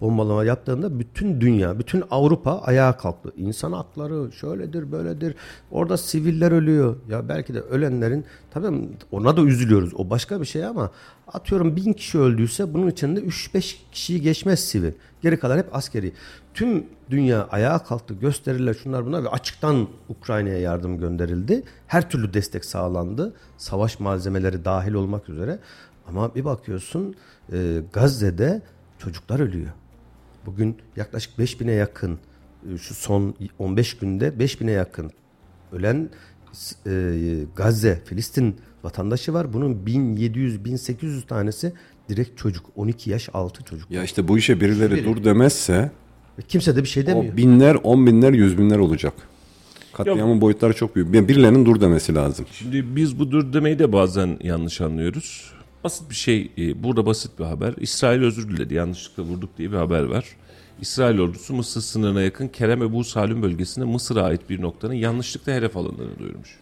bombalama yaptığında bütün dünya, bütün Avrupa ayağa kalktı. İnsan hakları şöyledir, böyledir. Orada siviller ölüyor. Ya belki de ölenlerin tabii ona da üzülüyoruz. O başka bir şey ama atıyorum bin kişi öldüyse bunun içinde 3-5 kişiyi geçmez sivil. Geri kalan hep askeri. Tüm dünya ayağa kalktı. Gösteriler şunlar bunlar ve açıktan Ukrayna'ya yardım gönderildi. Her türlü destek sağlandı. Savaş malzemeleri dahil olmak üzere. Ama bir bakıyorsun e, Gazze'de çocuklar ölüyor. Bugün yaklaşık 5000'e yakın e, şu son 15 günde 5000'e yakın ölen e, Gazze, Filistin vatandaşı var. Bunun 1700-1800 tanesi direkt çocuk. 12 yaş altı çocuk. Ya işte bu işe birileri dur demezse Kimse de bir şey demiyor. o binler, on binler, yüz binler olacak. Katliamın boyutları çok büyük. Birilerinin dur demesi lazım. Şimdi biz bu dur demeyi de bazen yanlış anlıyoruz. Basit bir şey, e, burada basit bir haber. İsrail özür diledi, yanlışlıkla vurduk diye bir haber var. İsrail ordusu Mısır sınırına yakın Kerem Ebu Salim bölgesinde Mısır'a ait bir noktanın yanlışlıkla hedef alındığını duyurmuş.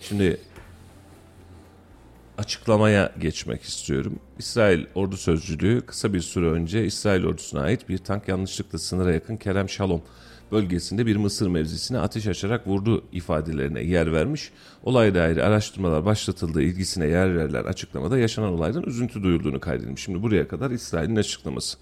Şimdi açıklamaya geçmek istiyorum. İsrail ordu sözcülüğü kısa bir süre önce İsrail ordusuna ait bir tank yanlışlıkla sınıra yakın Kerem Shalom bölgesinde bir Mısır mevzisine ateş açarak vurdu ifadelerine yer vermiş. Olay dair araştırmalar başlatıldığı ilgisine yer verilen açıklamada yaşanan olaydan üzüntü duyulduğunu kaydedilmiş. Şimdi buraya kadar İsrail'in açıklaması.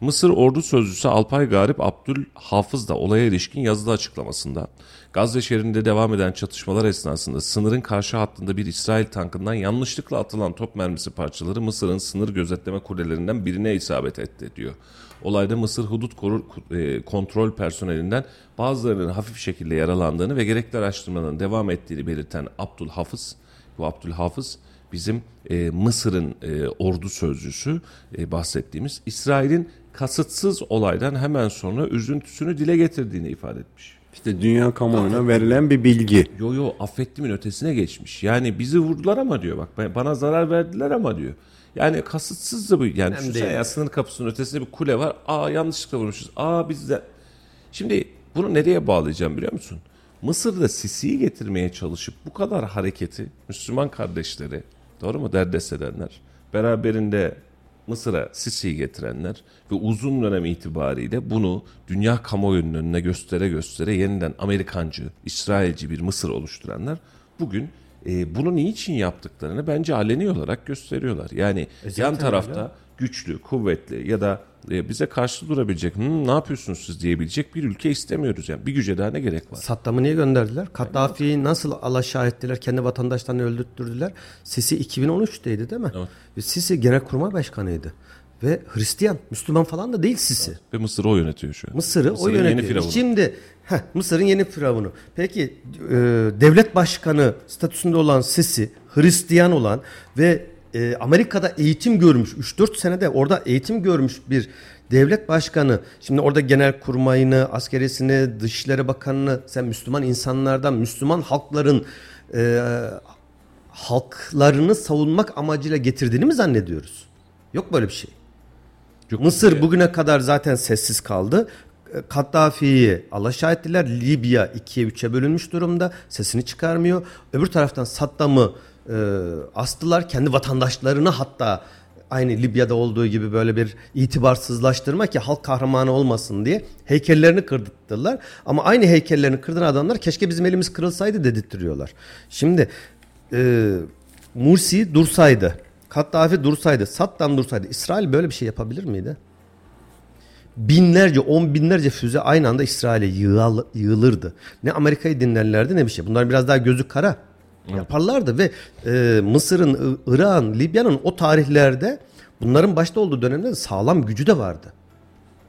Mısır ordu sözcüsü Alpay Garip Abdül Hafız da olaya ilişkin yazılı açıklamasında Gazze şehrinde devam eden çatışmalar esnasında sınırın karşı hattında bir İsrail tankından yanlışlıkla atılan top mermisi parçaları Mısır'ın sınır gözetleme kulelerinden birine isabet etti diyor. Olayda Mısır hudut koru- e, kontrol personelinden bazılarının hafif şekilde yaralandığını ve gerekli araştırmaların devam ettiğini belirten Abdül Hafız, bu Abdül Hafız bizim e, Mısır'ın e, ordu sözcüsü e, bahsettiğimiz İsrail'in kasıtsız olaydan hemen sonra üzüntüsünü dile getirdiğini ifade etmiş. İşte dünya kamuoyuna verilen bir bilgi. Yo yo affettimin ötesine geçmiş. Yani bizi vurdular ama diyor bak bana zarar verdiler ama diyor. Yani kasıtsız da bu. Yani düşünsene değil. ya sınır kapısının ötesinde bir kule var. Aa yanlışlıkla vurmuşuz. Aa biz de. Şimdi bunu nereye bağlayacağım biliyor musun? Mısır'da Sisi'yi getirmeye çalışıp bu kadar hareketi Müslüman kardeşleri Doğru mu? Derdest edenler. Beraberinde Mısır'a Sisi'yi getirenler ve uzun dönem itibariyle bunu dünya kamuoyunun önüne göstere göstere yeniden Amerikancı, İsrailci bir Mısır oluşturanlar bugün e, bunu niçin yaptıklarını bence aleni olarak gösteriyorlar. Yani yan tarafta güçlü, kuvvetli ya da e, bize karşı durabilecek, "Hmm, ne yapıyorsunuz siz diyebilecek bir ülke istemiyoruz. Yani bir güce daha ne gerek var? Saddam'ı niye gönderdiler? Kaddafi'yi nasıl alaşağı ettiler? Kendi vatandaşlarını öldürttürdüler. Sisi 2013'teydi değil mi? Evet. Ve Sisi Genelkurmay Başkanıydı. Ve Hristiyan, Müslüman falan da değil Sisi. Ve Mısır'ı o yönetiyor şu an. Mısır'ı o Mısır'ın yönetiyor. yeni. Şimdi heh, Mısır'ın yeni firavunu. Peki e, devlet başkanı statüsünde olan Sisi, Hristiyan olan ve e, Amerika'da eğitim görmüş, 3-4 senede orada eğitim görmüş bir devlet başkanı. Şimdi orada genel kurmayını, askerisini, dışişleri bakanını sen Müslüman insanlardan, Müslüman halkların e, halklarını savunmak amacıyla getirdiğini mi zannediyoruz? Yok böyle bir şey. Yok, Mısır yani. bugüne kadar zaten sessiz kaldı. E, Kaddafi'yi alaşağı ettiler. Libya ikiye üçe bölünmüş durumda. Sesini çıkarmıyor. Öbür taraftan Saddam'ı e, astılar. Kendi vatandaşlarını hatta aynı Libya'da olduğu gibi böyle bir itibarsızlaştırma ki halk kahramanı olmasın diye heykellerini kırdırttılar. Ama aynı heykellerini kırdıran adamlar keşke bizim elimiz kırılsaydı dedirtiyorlar. Şimdi e, Mursi dursaydı, Kaddafi dursaydı, Saddam dursaydı İsrail böyle bir şey yapabilir miydi? binlerce, on binlerce füze aynı anda İsrail'e yığılırdı. Ne Amerika'yı dinlerlerdi ne bir şey. Bunlar biraz daha gözü kara. Yaparlardı ve e, Mısır'ın, Irak'ın, Libya'nın o tarihlerde bunların başta olduğu dönemde de sağlam gücü de vardı.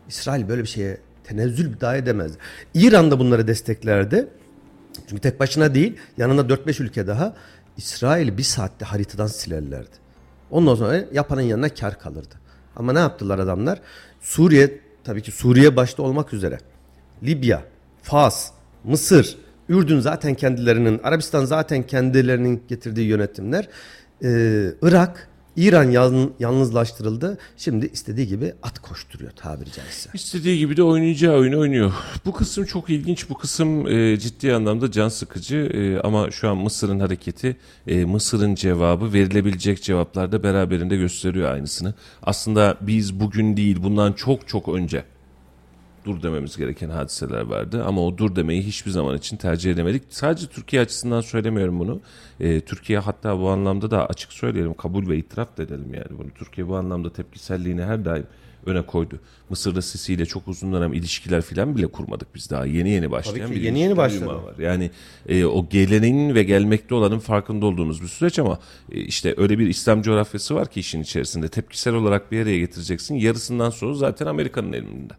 İsrail böyle bir şeye tenezzül dahi edemezdi. İran da bunları desteklerdi. Çünkü tek başına değil yanında 4-5 ülke daha İsrail'i bir saatte haritadan silerlerdi. Ondan sonra yapanın yanına kar kalırdı. Ama ne yaptılar adamlar? Suriye tabii ki Suriye başta olmak üzere. Libya, Fas, Mısır, Ürdün zaten kendilerinin, Arabistan zaten kendilerinin getirdiği yönetimler. Ee, Irak, İran yalnızlaştırıldı. Şimdi istediği gibi at koşturuyor tabiri caizse. İstediği gibi de oynayacağı oyunu oynuyor. Bu kısım çok ilginç. Bu kısım e, ciddi anlamda can sıkıcı. E, ama şu an Mısır'ın hareketi, e, Mısır'ın cevabı, verilebilecek cevaplar da beraberinde gösteriyor aynısını. Aslında biz bugün değil, bundan çok çok önce dur dememiz gereken hadiseler vardı. Ama o dur demeyi hiçbir zaman için tercih edemedik. Sadece Türkiye açısından söylemiyorum bunu. Ee, Türkiye hatta bu anlamda da açık söyleyelim, kabul ve itiraf da edelim yani bunu. Türkiye bu anlamda tepkiselliğini her daim öne koydu. Mısır'da Sisi ile çok uzun dönem ilişkiler falan bile kurmadık biz daha. Yeni yeni başlayan Tabii ki, bir yeni yeni başladı. var. Yani e, o geleneğin ve gelmekte olanın farkında olduğumuz bir süreç ama e, işte öyle bir İslam coğrafyası var ki işin içerisinde. Tepkisel olarak bir araya getireceksin. Yarısından sonra zaten Amerika'nın elinde.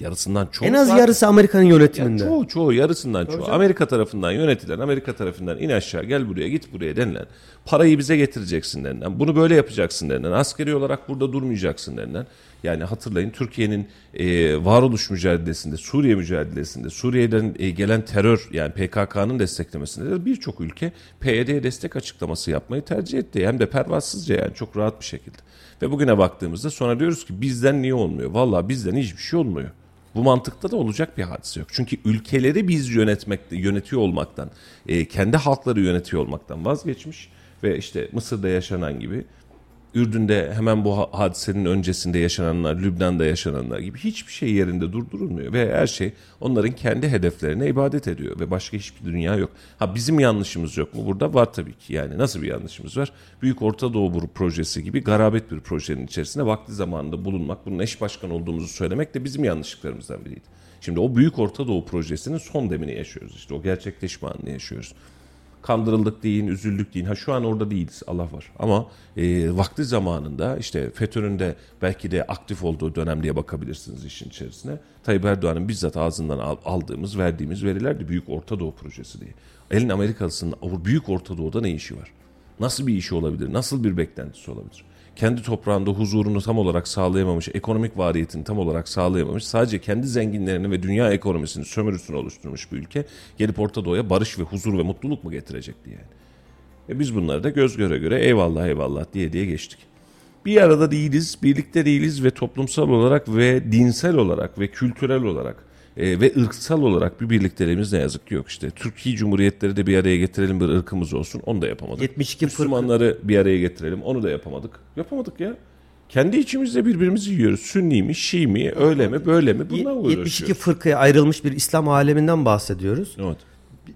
Yarısından çok En az zaten- yarısı Amerika'nın yani yönetiminde. çoğu çoğu yarısından çoğu. Amerika tarafından yönetilen, Amerika tarafından in aşağı gel buraya git buraya denilen, parayı bize getireceksin denilen, bunu böyle yapacaksın denilen, askeri olarak burada durmayacaksın denilen. Yani hatırlayın Türkiye'nin e, varoluş mücadelesinde, Suriye mücadelesinde, Suriye'den e, gelen terör yani PKK'nın desteklemesinde de birçok ülke PYD'ye destek açıklaması yapmayı tercih etti. Hem de pervasızca yani çok rahat bir şekilde. Ve bugüne baktığımızda sonra diyoruz ki bizden niye olmuyor? Vallahi bizden hiçbir şey olmuyor. Bu mantıkta da olacak bir hadise yok. Çünkü ülkeleri biz yönetmekte, yönetiyor olmaktan, e, kendi halkları yönetiyor olmaktan vazgeçmiş ve işte Mısır'da yaşanan gibi, Ürdün'de hemen bu ha- hadisenin öncesinde yaşananlar, Lübnan'da yaşananlar gibi hiçbir şey yerinde durdurulmuyor ve her şey onların kendi hedeflerine ibadet ediyor ve başka hiçbir dünya yok. Ha bizim yanlışımız yok mu? Burada var tabii ki. Yani nasıl bir yanlışımız var? Büyük Orta Doğu projesi gibi garabet bir projenin içerisinde vakti zamanında bulunmak, bunun eş başkan olduğumuzu söylemek de bizim yanlışlıklarımızdan biriydi. Şimdi o Büyük Orta Doğu projesinin son demini yaşıyoruz işte. O gerçekleşme anını yaşıyoruz kandırıldık deyin, üzüldük deyin. Ha şu an orada değiliz Allah var. Ama e, vakti zamanında işte FETÖ'nün de belki de aktif olduğu dönem diye bakabilirsiniz işin içerisine. Tayyip Erdoğan'ın bizzat ağzından al- aldığımız, verdiğimiz veriler de Büyük Orta Doğu Projesi diye. Elin Amerikalısının Büyük Orta Doğu'da ne işi var? Nasıl bir işi olabilir? Nasıl bir beklentisi olabilir? Kendi toprağında huzurunu tam olarak sağlayamamış, ekonomik variyetini tam olarak sağlayamamış, sadece kendi zenginlerini ve dünya ekonomisini sömürüsünü oluşturmuş bir ülke gelip Orta Doğu'ya barış ve huzur ve mutluluk mu getirecekti yani? E biz bunları da göz göre göre eyvallah eyvallah diye diye geçtik. Bir arada değiliz, birlikte değiliz ve toplumsal olarak ve dinsel olarak ve kültürel olarak E, ve ırksal olarak bir birlikteliğimiz ne yazık ki yok işte. Türkiye Cumhuriyetleri de bir araya getirelim bir ırkımız olsun onu da yapamadık. 72 fırka- Müslümanları bir araya getirelim onu da yapamadık. Yapamadık ya. Kendi içimizde birbirimizi yiyoruz. Sünni mi, Şii mi, öyle mi, böyle mi? Bundan mı 72 uğraşıyoruz? fırkaya ayrılmış bir İslam aleminden bahsediyoruz. Evet.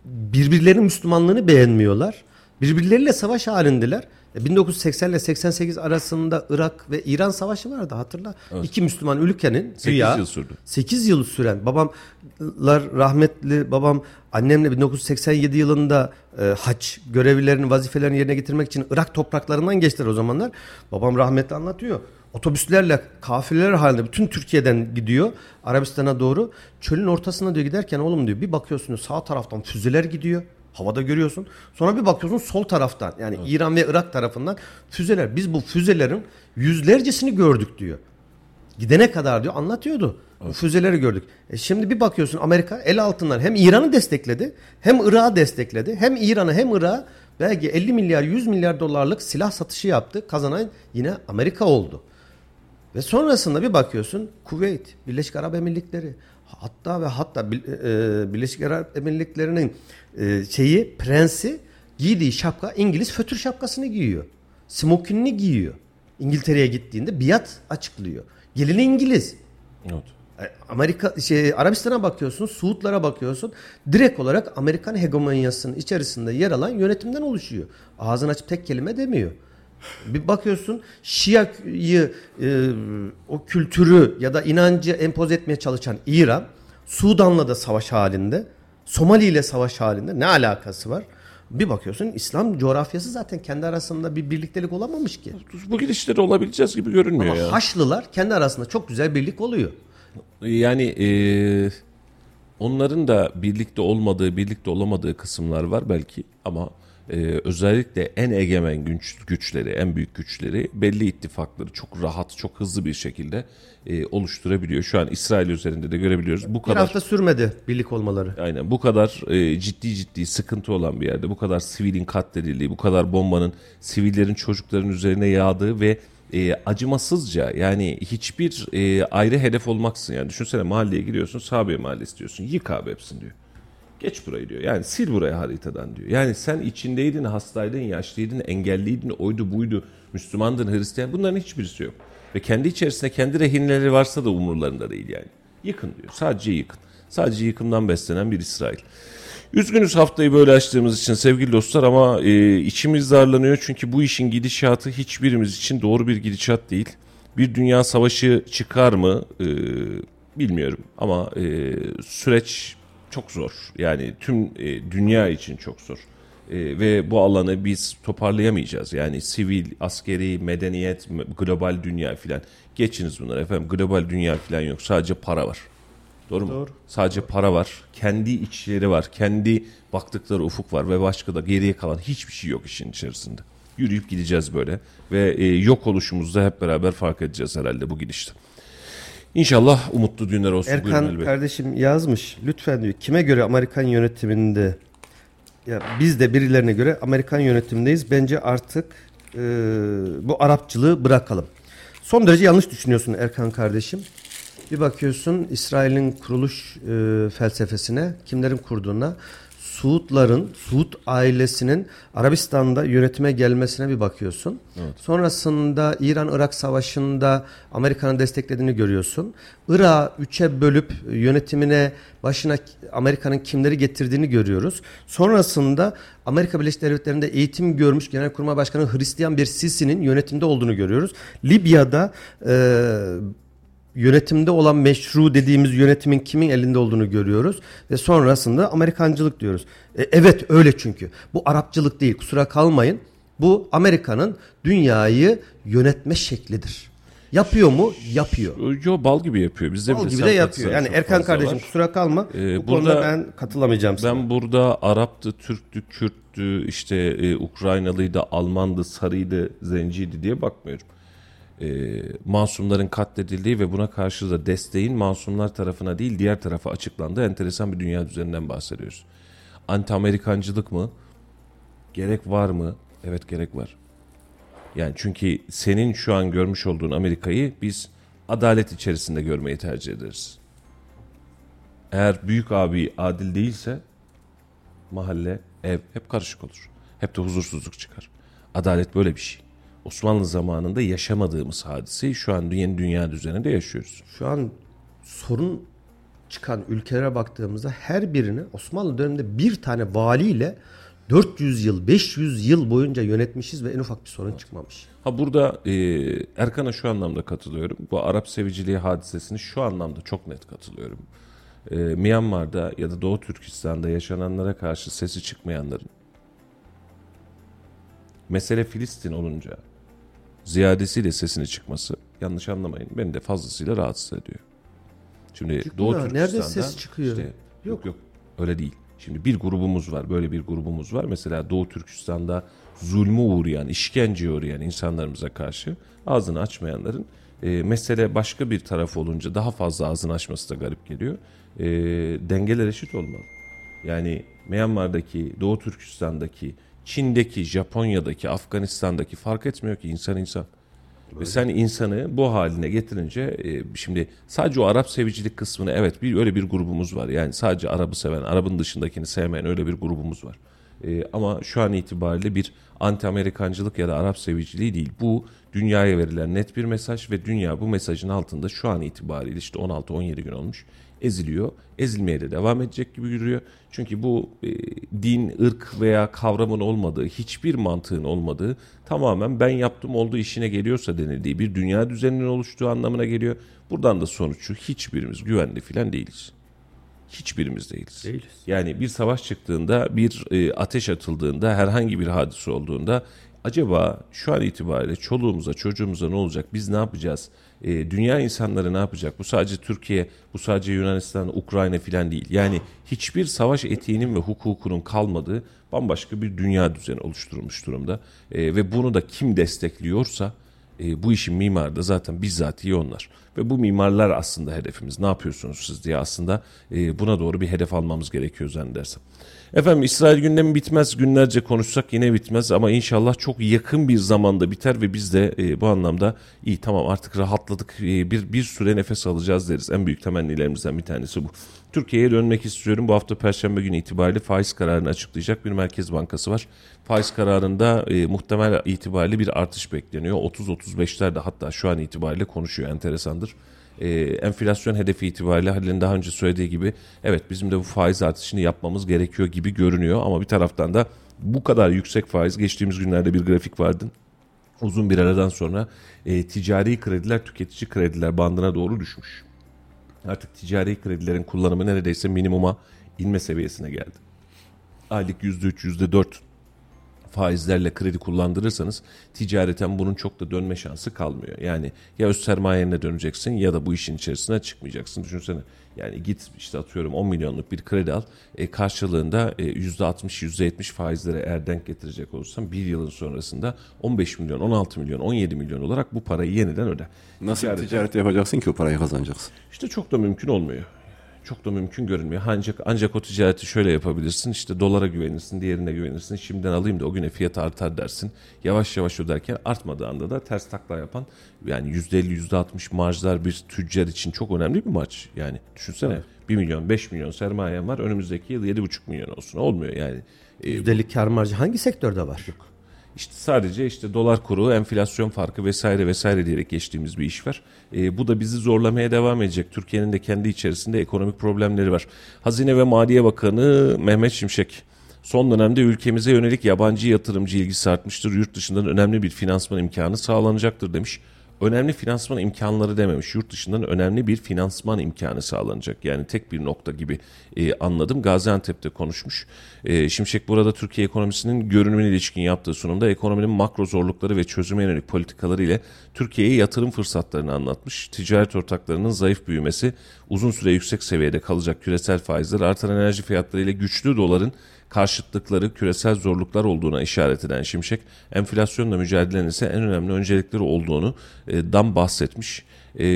birbirlerinin Müslümanlığını beğenmiyorlar. Birbirleriyle savaş halindeler. E, 1980 ile 88 arasında Irak ve İran savaşı vardı hatırla. İki Müslüman ülkenin 8 güya yıl sürdü. 8 yıl süren babamlar rahmetli babam annemle 1987 yılında e, haç görevlilerini vazifelerini yerine getirmek için Irak topraklarından geçtiler o zamanlar. Babam rahmetli anlatıyor. Otobüslerle kafileler halinde bütün Türkiye'den gidiyor Arabistan'a doğru. Çölün ortasına diyor giderken oğlum diyor bir bakıyorsunuz sağ taraftan füzeler gidiyor. Havada görüyorsun. Sonra bir bakıyorsun sol taraftan yani İran ve Irak tarafından füzeler. Biz bu füzelerin yüzlercesini gördük diyor. Gidene kadar diyor anlatıyordu. Bu füzeleri gördük. E şimdi bir bakıyorsun Amerika el altından hem İran'ı destekledi hem Irak'ı destekledi. Hem İran'ı hem Irak'ı belki 50 milyar 100 milyar dolarlık silah satışı yaptı. Kazanan yine Amerika oldu. Ve sonrasında bir bakıyorsun Kuveyt, Birleşik Arap Emirlikleri hatta ve hatta Bil- e, Birleşik Arap Emirlikleri'nin e, şeyi prensi giydiği şapka İngiliz fötür şapkasını giyiyor. Smokinini giyiyor. İngiltere'ye gittiğinde biat açıklıyor. Gelini İngiliz. Evet. E, Amerika şey Arabistan'a bakıyorsun, Suudlara bakıyorsun. Direkt olarak Amerikan hegemonyasının içerisinde yer alan yönetimden oluşuyor. Ağzını açıp tek kelime demiyor. Bir bakıyorsun Şia'yı e, o kültürü ya da inancı empoze etmeye çalışan İran, Sudan'la da savaş halinde, Somali ile savaş halinde ne alakası var? Bir bakıyorsun İslam coğrafyası zaten kendi arasında bir birliktelik olamamış ki. Bu gidişleri olabileceğiz gibi görünmüyor Ama ya. Haçlılar kendi arasında çok güzel birlik oluyor. Yani e, onların da birlikte olmadığı, birlikte olamadığı kısımlar var belki ama e, özellikle en egemen güç, güçleri, en büyük güçleri belli ittifakları çok rahat, çok hızlı bir şekilde e, oluşturabiliyor. Şu an İsrail üzerinde de görebiliyoruz. Bu Bir kadar hafta sürmedi birlik olmaları. Aynen bu kadar e, ciddi ciddi sıkıntı olan bir yerde bu kadar sivilin katledildiği, bu kadar bombanın sivillerin çocukların üzerine yağdığı ve e, acımasızca yani hiçbir e, ayrı hedef olmaksın yani düşünsene mahalleye giriyorsun Sabiye mahallesi diyorsun yık abi hepsini diyor. Geç burayı diyor. Yani sil burayı haritadan diyor. Yani sen içindeydin, hastaydın, yaşlıydın, engelliydin, oydu buydu, Müslümandın, Hristiyan. Bunların hiçbirisi yok. Ve kendi içerisinde kendi rehinleri varsa da umurlarında değil yani. Yıkın diyor. Sadece yıkın. Sadece yıkımdan beslenen bir İsrail. Üzgünüz haftayı böyle açtığımız için sevgili dostlar ama e, içimiz darlanıyor çünkü bu işin gidişatı hiçbirimiz için doğru bir gidişat değil. Bir dünya savaşı çıkar mı E, bilmiyorum ama e, süreç çok zor. Yani tüm e, dünya için çok zor. E, ve bu alanı biz toparlayamayacağız. Yani sivil, askeri, medeniyet, global dünya filan. Geçiniz bunları efendim. Global dünya filan yok. Sadece para var. Doğru mu? Sadece para var. Kendi içleri var. Kendi baktıkları ufuk var ve başka da geriye kalan hiçbir şey yok işin içerisinde. Yürüyüp gideceğiz böyle ve e, yok oluşumuzda hep beraber fark edeceğiz herhalde bu gidişte. İnşallah umutlu günler olsun. Buyurun Erkan Bey. kardeşim yazmış. Lütfen diyor. Kime göre Amerikan yönetiminde ya biz de birilerine göre Amerikan yönetimindeyiz. Bence artık e, bu Arapçılığı bırakalım. Son derece yanlış düşünüyorsun Erkan kardeşim. Bir bakıyorsun İsrail'in kuruluş e, felsefesine, kimlerin kurduğuna, Suudların, Suud ailesinin Arabistan'da yönetime gelmesine bir bakıyorsun. Sonrasında İran-Irak savaşında Amerika'nın desteklediğini görüyorsun. Irak'ı üçe bölüp yönetimine başına Amerika'nın kimleri getirdiğini görüyoruz. Sonrasında Amerika Birleşik Devletleri'nde eğitim görmüş Genelkurmay Başkanı Hristiyan bir Sisi'nin yönetimde olduğunu görüyoruz. Libya'da e, yönetimde olan meşru dediğimiz yönetimin kimin elinde olduğunu görüyoruz ve sonrasında Amerikancılık diyoruz. E, evet öyle çünkü. Bu Arapçılık değil kusura kalmayın. Bu Amerika'nın dünyayı yönetme şeklidir. Yapıyor mu? Yapıyor. Yo bal gibi yapıyor. Bizde Bal gibi de yapıyor. Yani Erkan kardeşim var. kusura kalma. Ee, Bu konuda burada- ben katılamayacağım sana. Ben burada Arap'tı, Türk'tü, Kürt'tü, işte e, Ukraynalıydı, Almandı, Sarıydı, Zenciydi diye bakmıyorum. E, masumların katledildiği ve buna karşı da desteğin masumlar tarafına değil diğer tarafa açıklandığı enteresan bir dünya düzeninden bahsediyoruz. Anti-Amerikancılık mı? Gerek var mı? Evet gerek var. Yani çünkü senin şu an görmüş olduğun Amerika'yı biz adalet içerisinde görmeyi tercih ederiz. eğer büyük abi adil değilse mahalle, ev hep karışık olur. Hep de huzursuzluk çıkar. Adalet böyle bir şey. Osmanlı zamanında yaşamadığımız hadiseyi şu an yeni dünya düzeninde yaşıyoruz. Şu an sorun çıkan ülkelere baktığımızda her birini Osmanlı döneminde bir tane valiyle 400 yıl, 500 yıl boyunca yönetmişiz ve en ufak bir sorun çıkmamış. Ha burada e, Erkan'a şu anlamda katılıyorum. Bu Arap seviciliği hadisesini şu anlamda çok net katılıyorum. E, Myanmar'da ya da Doğu Türkistan'da yaşananlara karşı sesi çıkmayanların mesele Filistin olunca ziyadesiyle sesini çıkması yanlış anlamayın beni de fazlasıyla rahatsız ediyor. Şimdi Doğu Nerede Türkistan'da ses çıkıyor? işte- yok yok öyle değil. Şimdi bir grubumuz var böyle bir grubumuz var. Mesela Doğu Türkistan'da zulmü uğrayan, işkenceye uğrayan insanlarımıza karşı ağzını açmayanların e, mesele başka bir taraf olunca daha fazla ağzını açması da garip geliyor. E, dengeler eşit olmalı. Yani Myanmar'daki, Doğu Türkistan'daki, Çin'deki, Japonya'daki, Afganistan'daki fark etmiyor ki insan insan. Ve sen insanı bu haline getirince e, şimdi sadece o Arap sevicilik kısmını evet bir öyle bir grubumuz var. Yani sadece Arap'ı seven, Arap'ın dışındakini sevmeyen öyle bir grubumuz var. E, ama şu an itibariyle bir anti Amerikancılık ya da Arap seviciliği değil. Bu dünyaya verilen net bir mesaj ve dünya bu mesajın altında şu an itibariyle işte 16-17 gün olmuş eziliyor. Ezilmeye de devam edecek gibi duruyor. Çünkü bu e, din, ırk veya kavramın olmadığı, hiçbir mantığın olmadığı, tamamen ben yaptım olduğu işine geliyorsa denildiği bir dünya düzeninin oluştuğu anlamına geliyor. Buradan da sonuç şu, hiçbirimiz güvenli filan değiliz. Hiçbirimiz değiliz. Değiliz. Yani bir savaş çıktığında, bir e, ateş atıldığında, herhangi bir hadise olduğunda acaba şu an itibariyle çoluğumuza, çocuğumuza ne olacak? Biz ne yapacağız? E, dünya insanları ne yapacak? Bu sadece Türkiye, bu sadece Yunanistan, Ukrayna filan değil. Yani hiçbir savaş etiğinin ve hukukunun kalmadığı bambaşka bir dünya düzeni oluşturulmuş durumda. E, ve bunu da kim destekliyorsa e, bu işin mimarı da zaten bizzatihi onlar. Ve bu mimarlar aslında hedefimiz. Ne yapıyorsunuz siz diye aslında e, buna doğru bir hedef almamız gerekiyor zannedersem. Efendim İsrail gündemi bitmez. Günlerce konuşsak yine bitmez ama inşallah çok yakın bir zamanda biter ve biz de e, bu anlamda iyi tamam artık rahatladık e, bir bir süre nefes alacağız deriz. En büyük temennilerimizden bir tanesi bu. Türkiye'ye dönmek istiyorum. Bu hafta Perşembe günü itibariyle faiz kararını açıklayacak bir Merkez Bankası var. Faiz kararında e, muhtemel itibariyle bir artış bekleniyor. 30-35'lerde hatta şu an itibariyle konuşuyor. Enteresandır. E, enflasyon hedefi itibariyle Halil'in daha önce söylediği gibi evet bizim de bu faiz artışını yapmamız gerekiyor gibi görünüyor. Ama bir taraftan da bu kadar yüksek faiz geçtiğimiz günlerde bir grafik vardı uzun bir aradan sonra e, ticari krediler tüketici krediler bandına doğru düşmüş. Artık ticari kredilerin kullanımı neredeyse minimuma inme seviyesine geldi. Aylık %3, %4 faizlerle kredi kullandırırsanız ticareten bunun çok da dönme şansı kalmıyor. Yani ya öz sermayene döneceksin ya da bu işin içerisine çıkmayacaksın. Düşünsene yani git işte atıyorum 10 milyonluk bir kredi al e, karşılığında e, %60 %70 faizlere eğer denk getirecek olursan bir yılın sonrasında 15 milyon 16 milyon 17 milyon olarak bu parayı yeniden öde. Nasıl Ticaret- ticaret yapacaksın ki o parayı kazanacaksın? işte çok da mümkün olmuyor. Çok da mümkün görünmüyor. Ancak ancak o ticareti şöyle yapabilirsin. İşte dolara güvenirsin, diğerine güvenirsin. Şimdiden alayım da o güne fiyat artar dersin. Yavaş yavaş öderken artmadığı anda da ters takla yapan yani %50 %60 marjlar bir tüccar için çok önemli bir maç. Yani düşünsene 1 milyon 5 milyon sermayen var. Önümüzdeki yıl 7,5 milyon olsun. Olmuyor yani. E, Yüzdelik kar marjı hangi sektörde var? İşte sadece işte dolar kuru, enflasyon farkı vesaire vesaire diyerek geçtiğimiz bir iş var. E, bu da bizi zorlamaya devam edecek. Türkiye'nin de kendi içerisinde ekonomik problemleri var. Hazine ve Maliye Bakanı Mehmet Şimşek son dönemde ülkemize yönelik yabancı yatırımcı ilgisi artmıştır. Yurt dışından önemli bir finansman imkanı sağlanacaktır demiş. Önemli finansman imkanları dememiş. Yurt dışından önemli bir finansman imkanı sağlanacak. Yani tek bir nokta gibi e, anladım. Gaziantep'te konuşmuş. E, Şimşek burada Türkiye ekonomisinin görünümüne ilişkin yaptığı sunumda ekonominin makro zorlukları ve çözüme yönelik politikaları ile Türkiye'ye yatırım fırsatlarını anlatmış. Ticaret ortaklarının zayıf büyümesi, uzun süre yüksek seviyede kalacak küresel faizler, artan enerji fiyatları ile güçlü doların karşıtlıkları, küresel zorluklar olduğuna işaret eden Şimşek, enflasyonla mücadelenin ise en önemli öncelikleri olduğunu e, dan bahsetmiş. E,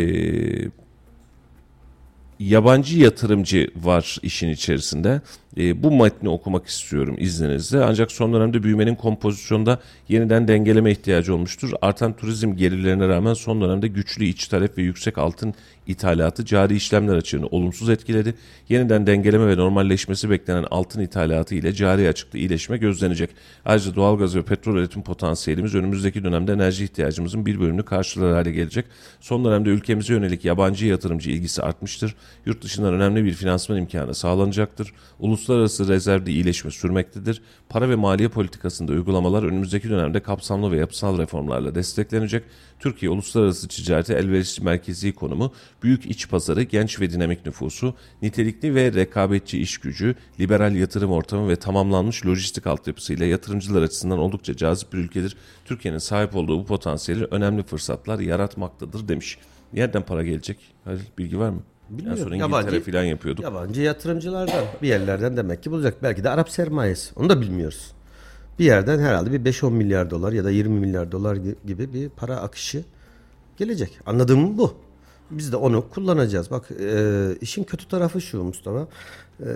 yabancı yatırımcı var işin içerisinde. E, bu metni okumak istiyorum izninizle. Ancak son dönemde büyümenin kompozisyonda yeniden dengeleme ihtiyacı olmuştur. Artan turizm gelirlerine rağmen son dönemde güçlü iç talep ve yüksek altın ithalatı cari işlemler açığını olumsuz etkiledi. Yeniden dengeleme ve normalleşmesi beklenen altın ithalatı ile cari açıkta iyileşme gözlenecek. Ayrıca doğalgaz ve petrol üretim potansiyelimiz önümüzdeki dönemde enerji ihtiyacımızın bir bölümünü karşılar hale gelecek. Son dönemde ülkemize yönelik yabancı yatırımcı ilgisi artmıştır. Yurt dışından önemli bir finansman imkanı sağlanacaktır. Uluslararası rezervde iyileşme sürmektedir. Para ve maliye politikasında uygulamalar önümüzdeki dönemde kapsamlı ve yapısal reformlarla desteklenecek. Türkiye uluslararası ticareti elverişli merkezi konumu, büyük iç pazarı, genç ve dinamik nüfusu, nitelikli ve rekabetçi iş gücü, liberal yatırım ortamı ve tamamlanmış lojistik altyapısıyla yatırımcılar açısından oldukça cazip bir ülkedir. Türkiye'nin sahip olduğu bu potansiyeli önemli fırsatlar yaratmaktadır demiş. Nereden para gelecek? Halil bilgi var mı? Bilmiyorum. En son İngiltere Yabancı- falan yapıyorduk. Yabancı yatırımcılardan bir yerlerden demek ki bulacak. Belki de Arap sermayesi. Onu da bilmiyoruz. Bir yerden herhalde bir 5-10 milyar dolar ya da 20 milyar dolar gi- gibi bir para akışı gelecek. Anladığım bu. Biz de onu kullanacağız. Bak e, işin kötü tarafı şu Mustafa. E,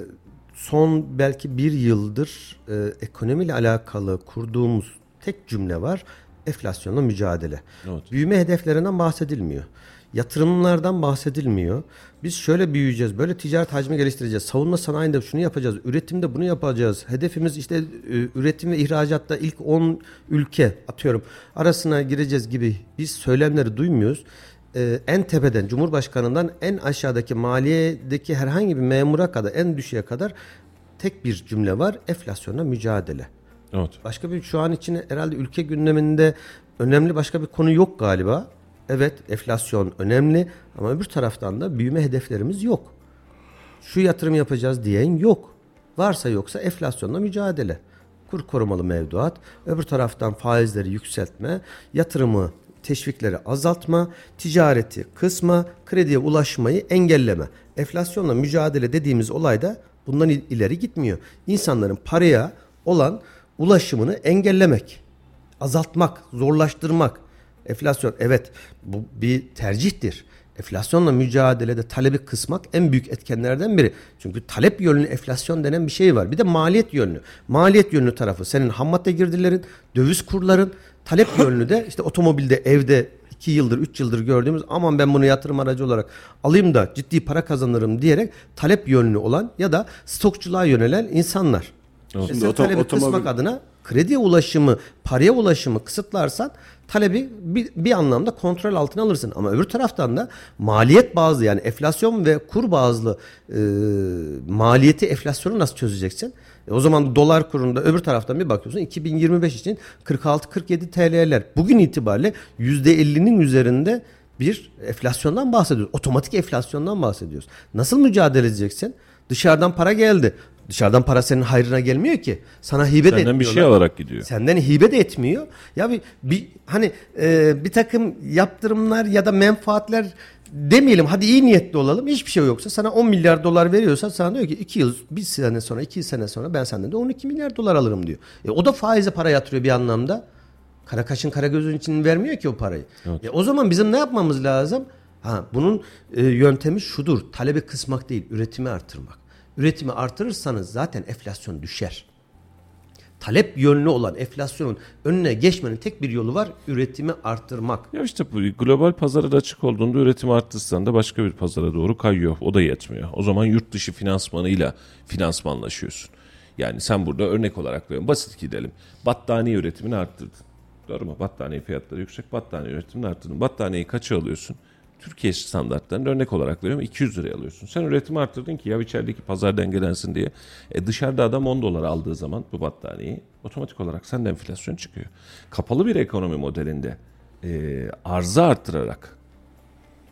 son belki bir yıldır e, ekonomiyle alakalı kurduğumuz tek cümle var. Enflasyonla mücadele. Evet. Büyüme hedeflerinden bahsedilmiyor. Yatırımlardan bahsedilmiyor. Biz şöyle büyüyeceğiz, böyle ticaret hacmi geliştireceğiz. Savunma sanayinde şunu yapacağız, üretimde bunu yapacağız. Hedefimiz işte e, üretim ve ihracatta ilk 10 ülke atıyorum arasına gireceğiz gibi biz söylemleri duymuyoruz. Ee, en tepeden Cumhurbaşkanından en aşağıdaki maliyedeki herhangi bir memura kadar en düşüğe kadar tek bir cümle var. Enflasyonla mücadele. Evet. Başka bir şu an için herhalde ülke gündeminde önemli başka bir konu yok galiba. Evet enflasyon önemli ama öbür taraftan da büyüme hedeflerimiz yok. Şu yatırım yapacağız diyen yok. Varsa yoksa enflasyonla mücadele. Kur korumalı mevduat, öbür taraftan faizleri yükseltme, yatırımı teşvikleri azaltma, ticareti kısma, krediye ulaşmayı engelleme. Enflasyonla mücadele dediğimiz olay da bundan il- ileri gitmiyor. İnsanların paraya olan ulaşımını engellemek, azaltmak, zorlaştırmak. Enflasyon evet bu bir tercihtir. Enflasyonla mücadelede talebi kısmak en büyük etkenlerden biri. Çünkü talep yönlü enflasyon denen bir şey var. Bir de maliyet yönlü. Maliyet yönlü tarafı senin ham madde girdilerin, döviz kurların, talep yönlü de işte otomobilde, evde 2 yıldır, 3 yıldır gördüğümüz aman ben bunu yatırım aracı olarak alayım da ciddi para kazanırım diyerek talep yönlü olan ya da stokçuluğa yönelen insanlar. E Şimdi sen oto- talebi otomobil- kısmak adına krediye ulaşımı, paraya ulaşımı kısıtlarsan talebi bir, bir anlamda kontrol altına alırsın. Ama öbür taraftan da maliyet bazlı yani enflasyon ve kur bazlı e, maliyeti enflasyonu nasıl çözeceksin? E, o zaman dolar kurunda öbür taraftan bir bakıyorsun 2025 için 46-47 TL'ler. Bugün itibariyle %50'nin üzerinde bir enflasyondan bahsediyoruz. Otomatik enflasyondan bahsediyoruz. Nasıl mücadele edeceksin? Dışarıdan para geldi. Dışarıdan para senin hayrına gelmiyor ki. Sana hibe de Senden bir etmiyorlar. şey alarak gidiyor. Senden hibe de etmiyor. Ya bir, bir hani e, bir takım yaptırımlar ya da menfaatler demeyelim hadi iyi niyetli olalım. Hiçbir şey yoksa sana 10 milyar dolar veriyorsa sana diyor ki 2 yıl bir sene sonra 2 sene sonra ben senden de 12 milyar dolar alırım diyor. E, o da faize para yatırıyor bir anlamda. Kara kaşın kara gözün için vermiyor ki o parayı. E, o zaman bizim ne yapmamız lazım? Ha, bunun e, yöntemi şudur. Talebi kısmak değil, üretimi artırmak. Üretimi artırırsanız zaten enflasyon düşer. Talep yönlü olan enflasyonun önüne geçmenin tek bir yolu var. Üretimi arttırmak. Ya işte bu global pazara da açık olduğunda üretim arttırsan da başka bir pazara doğru kayıyor. O da yetmiyor. O zaman yurt dışı finansmanıyla finansmanlaşıyorsun. Yani sen burada örnek olarak veriyorum. Basit gidelim. Battaniye üretimini arttırdın. Doğru mu? Battaniye fiyatları yüksek. Battaniye üretimini arttırdın. Battaniyeyi kaça alıyorsun? Türkiye standartlarında örnek olarak veriyorum 200 liraya alıyorsun. Sen üretimi arttırdın ki ya içerideki pazar dengelensin diye. E dışarıda adam 10 dolar aldığı zaman bu battaniyeyi otomatik olarak sende enflasyon çıkıyor. Kapalı bir ekonomi modelinde e, arzı arttırarak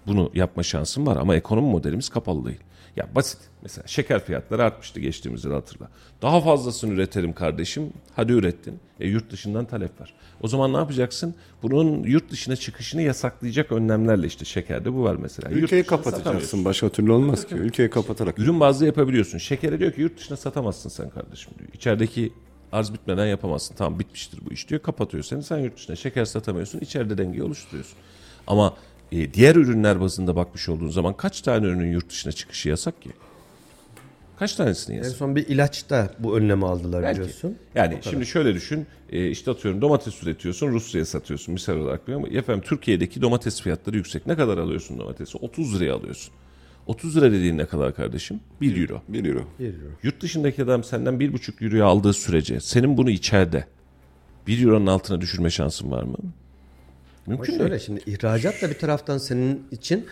bunu yapma şansım var ama ekonomi modelimiz kapalı değil. Ya basit. Mesela şeker fiyatları artmıştı geçtiğimiz yıl hatırla. Daha fazlasını üretelim kardeşim. Hadi ürettin. E yurt dışından talep var. O zaman ne yapacaksın? Bunun yurt dışına çıkışını yasaklayacak önlemlerle işte şekerde bu var mesela. Ülkeyi kapatacaksın. Başka türlü olmaz ki. Ülkeyi kapatarak. Ürün bazlı yapabiliyorsun. Şekere diyor ki yurt dışına satamazsın sen kardeşim diyor. İçerideki arz bitmeden yapamazsın. Tamam bitmiştir bu iş diyor. Kapatıyor seni. Sen yurt dışına şeker satamıyorsun. İçeride dengeyi oluşturuyorsun. Ama e, diğer ürünler bazında bakmış olduğun zaman kaç tane ürünün yurt dışına çıkışı yasak ki? Kaç tanesini En yasak? son bir ilaçta bu önlemi aldılar Belki. biliyorsun. Yani şimdi şöyle düşün. e, işte atıyorum domates üretiyorsun Rusya'ya satıyorsun misal olarak biliyor musun? Efendim Türkiye'deki domates fiyatları yüksek. Ne kadar alıyorsun domatesi? 30 liraya alıyorsun. 30 lira dediğin ne kadar kardeşim? 1 euro. 1 euro. Bir euro. Yurt dışındaki adam senden 1,5 euroya aldığı sürece senin bunu içeride 1 euronun altına düşürme şansın var mı? Ama Mümkün şöyle değil. şimdi ihracat da bir taraftan senin için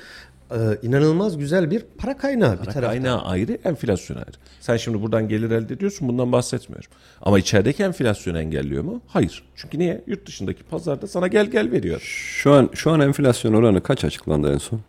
e, inanılmaz güzel bir para kaynağı bir taraftan. Kaynağı ayrı, enflasyon ayrı. Sen şimdi buradan gelir elde ediyorsun, bundan bahsetmiyorum. Ama içerideki enflasyonu engelliyor mu? Hayır. Çünkü niye? Yurt dışındaki pazarda sana gel gel veriyor. Şu an şu an enflasyon oranı kaç açıklandı en son?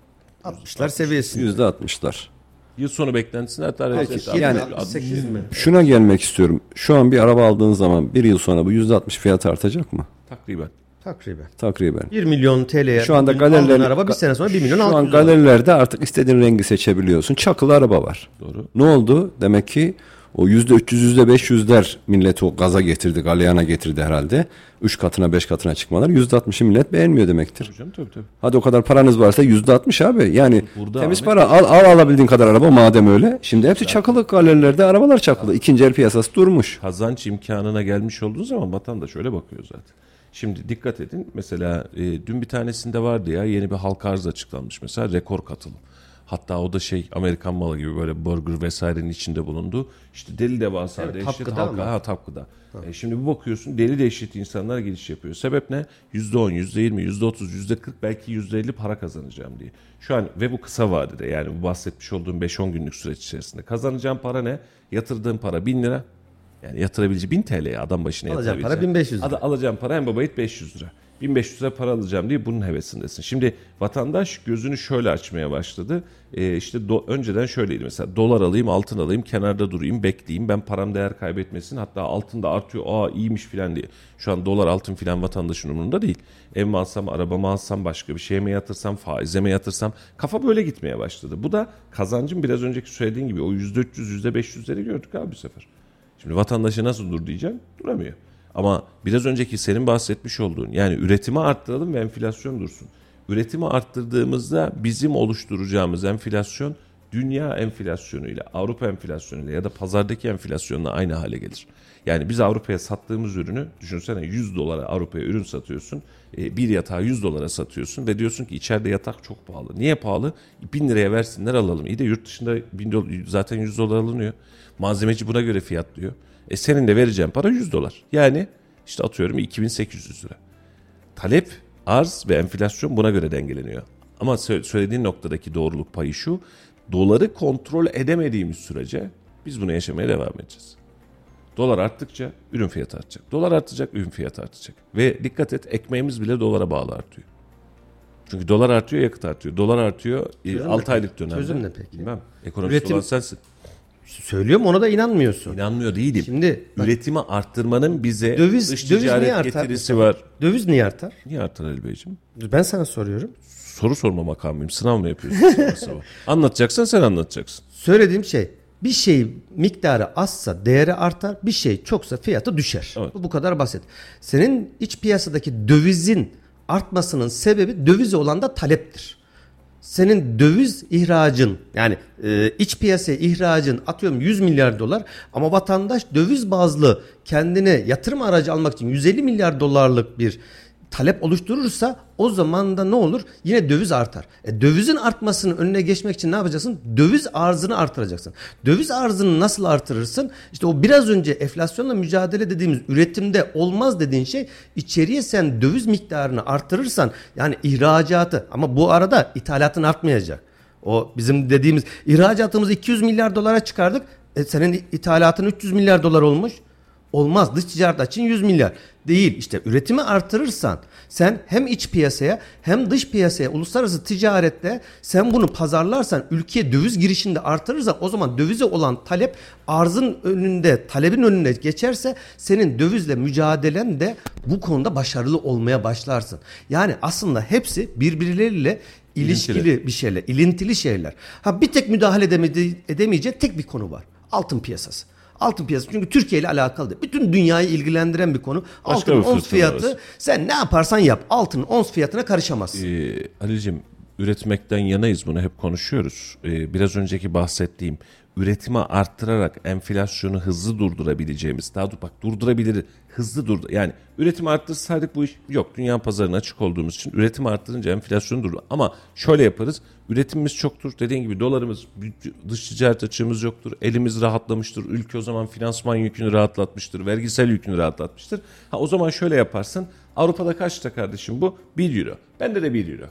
60'lar seviyesinde. Yüzde altmışlar. Yıl sonu beklentisini hatta Peki, yani- 68 mi? Şuna gelmek istiyorum. Şu an bir araba aldığın zaman bir yıl sonra bu yüzde altmış fiyat artacak mı? takriben. Takriben. Takriben. 1 milyon TL'ye Şu anda galeriler araba bir sene sonra 1 milyon Şu 600 an galerilerde artık istediğin rengi seçebiliyorsun. Çakılı araba var. Doğru. Ne oldu? Demek ki o yüzde 300 yüzde 500'ler milleti o gaza getirdi, galyana getirdi herhalde. 3 katına 5 katına çıkmalar. Yüzde 60'ı millet beğenmiyor demektir. Hocam tabii tabii. Hadi o kadar paranız varsa yüzde 60 abi. Yani Burada temiz Ahmet- para al, al alabildiğin kadar araba madem öyle. Şimdi hepsi çakılı galerilerde arabalar çakılı. İkinci el piyasası durmuş. Kazanç imkanına gelmiş olduğun zaman vatandaş öyle bakıyor zaten. Şimdi dikkat edin mesela e, dün bir tanesinde vardı ya yeni bir halka arz açıklanmış mesela rekor katılım. Hatta o da şey Amerikan malı gibi böyle burger vesairenin içinde bulundu. İşte deli devasa Evet, dehşet halka. Ha Tapgıda. E, şimdi bir bakıyorsun deli dehşet insanlar giriş yapıyor. Sebep ne? %10, %20, %30, %40 belki %50 para kazanacağım diye. Şu an ve bu kısa vadede yani bu bahsetmiş olduğum 5-10 günlük süreç içerisinde. Kazanacağım para ne? Yatırdığım para 1000 lira. Yani yatırabileceği 1000 TL'ye adam başına Alacağım para yatırabileceği. 1500 lira. Alacağım para en baba it 500 lira. 1500 lira para alacağım diye bunun hevesindesin. Şimdi vatandaş gözünü şöyle açmaya başladı. Ee, işte do- önceden şöyleydi mesela dolar alayım altın alayım kenarda durayım bekleyeyim ben param değer kaybetmesin hatta altın da artıyor aa iyiymiş filan diye. Şu an dolar altın filan vatandaşın umurunda değil. Ev mi alsam arabamı alsam başka bir şeye mi yatırsam faize mi yatırsam kafa böyle gitmeye başladı. Bu da kazancın biraz önceki söylediğin gibi o %300 %500'leri gördük abi bu sefer. Şimdi vatandaşa nasıl dur diyeceğim duramıyor. Ama biraz önceki senin bahsetmiş olduğun yani üretimi arttıralım ve enflasyon dursun. Üretimi arttırdığımızda bizim oluşturacağımız enflasyon dünya enflasyonuyla, Avrupa enflasyonuyla ya da pazardaki enflasyonla aynı hale gelir. Yani biz Avrupa'ya sattığımız ürünü düşünsene 100 dolara Avrupa'ya ürün satıyorsun. e, Bir yatağı 100 dolara satıyorsun ve diyorsun ki içeride yatak çok pahalı. Niye pahalı? 1000 liraya versinler alalım. İyi de yurt dışında 1000 dolar, zaten 100 dolar alınıyor. Malzemeci buna göre fiyatlıyor. E senin de vereceğin para 100 dolar. Yani işte atıyorum 2800 lira. Talep, arz ve enflasyon buna göre dengeleniyor. Ama sö- söylediğin noktadaki doğruluk payı şu. Doları kontrol edemediğimiz sürece biz bunu yaşamaya devam edeceğiz. Dolar arttıkça ürün fiyatı artacak. Dolar artacak, ürün fiyatı artacak. Ve dikkat et ekmeğimiz bile dolara bağlı artıyor. Çünkü dolar artıyor, yakıt artıyor. Dolar artıyor, Çözüm ne 6 peki? aylık dönemde. Çözüm ne peki? Bilmem. Ekonomist Üretim- olan sensin. Söylüyorum ona da inanmıyorsun. İnanmıyor değilim. Şimdi Üretimi arttırmanın bize Döviz- dış döviz niye ticaret artar getirisi mesela? var. döviz niye artar? Niye artar Ali Beyciğim? Ben sana soruyorum. Soru sorma makamıyım. Sınav mı yapıyorsun sabah sabah? Anlatacaksan sen anlatacaksın. Söylediğim şey bir şey miktarı azsa değeri artar, bir şey çoksa fiyatı düşer. Evet. Bu bu kadar basit. Senin iç piyasadaki dövizin artmasının sebebi dövize olan da taleptir. Senin döviz ihracın yani e, iç piyasaya ihracın atıyorum 100 milyar dolar ama vatandaş döviz bazlı kendine yatırım aracı almak için 150 milyar dolarlık bir talep oluşturursa o zaman da ne olur? Yine döviz artar. E, dövizin artmasının önüne geçmek için ne yapacaksın? Döviz arzını artıracaksın. Döviz arzını nasıl artırırsın? İşte o biraz önce enflasyonla mücadele dediğimiz üretimde olmaz dediğin şey içeriye sen döviz miktarını artırırsan yani ihracatı ama bu arada ithalatın artmayacak. O bizim dediğimiz ihracatımızı 200 milyar dolara çıkardık. E, senin ithalatın 300 milyar dolar olmuş. Olmaz. Dış ticaret açın 100 milyar. Değil. İşte üretimi artırırsan sen hem iç piyasaya hem dış piyasaya uluslararası ticarette sen bunu pazarlarsan ülkeye döviz girişinde artırırsan o zaman dövize olan talep arzın önünde talebin önüne geçerse senin dövizle mücadelen de bu konuda başarılı olmaya başlarsın. Yani aslında hepsi birbirleriyle ilişkili bir şeyler, ilintili şeyler. Ha bir tek müdahale edemeyecek tek bir konu var. Altın piyasası. Altın piyasası çünkü Türkiye ile alakalı değil. Bütün dünyayı ilgilendiren bir konu. Başka Altın ons fiyatı orası. sen ne yaparsan yap altın ons fiyatına karışamazsın. Ee, Ali'cim üretmekten yanayız bunu hep konuşuyoruz. Ee, biraz önceki bahsettiğim üretimi arttırarak enflasyonu hızlı durdurabileceğimiz daha dur bak durdurabilir hızlı durdur yani üretimi arttırsaydık bu iş yok dünya pazarına açık olduğumuz için üretimi arttırınca enflasyonu durdur. Ama şöyle yaparız üretimimiz çoktur dediğin gibi dolarımız dış ticaret açığımız yoktur elimiz rahatlamıştır ülke o zaman finansman yükünü rahatlatmıştır vergisel yükünü rahatlatmıştır. Ha o zaman şöyle yaparsın Avrupa'da kaçta kardeşim bu? 1 euro. Bende de 1 euro.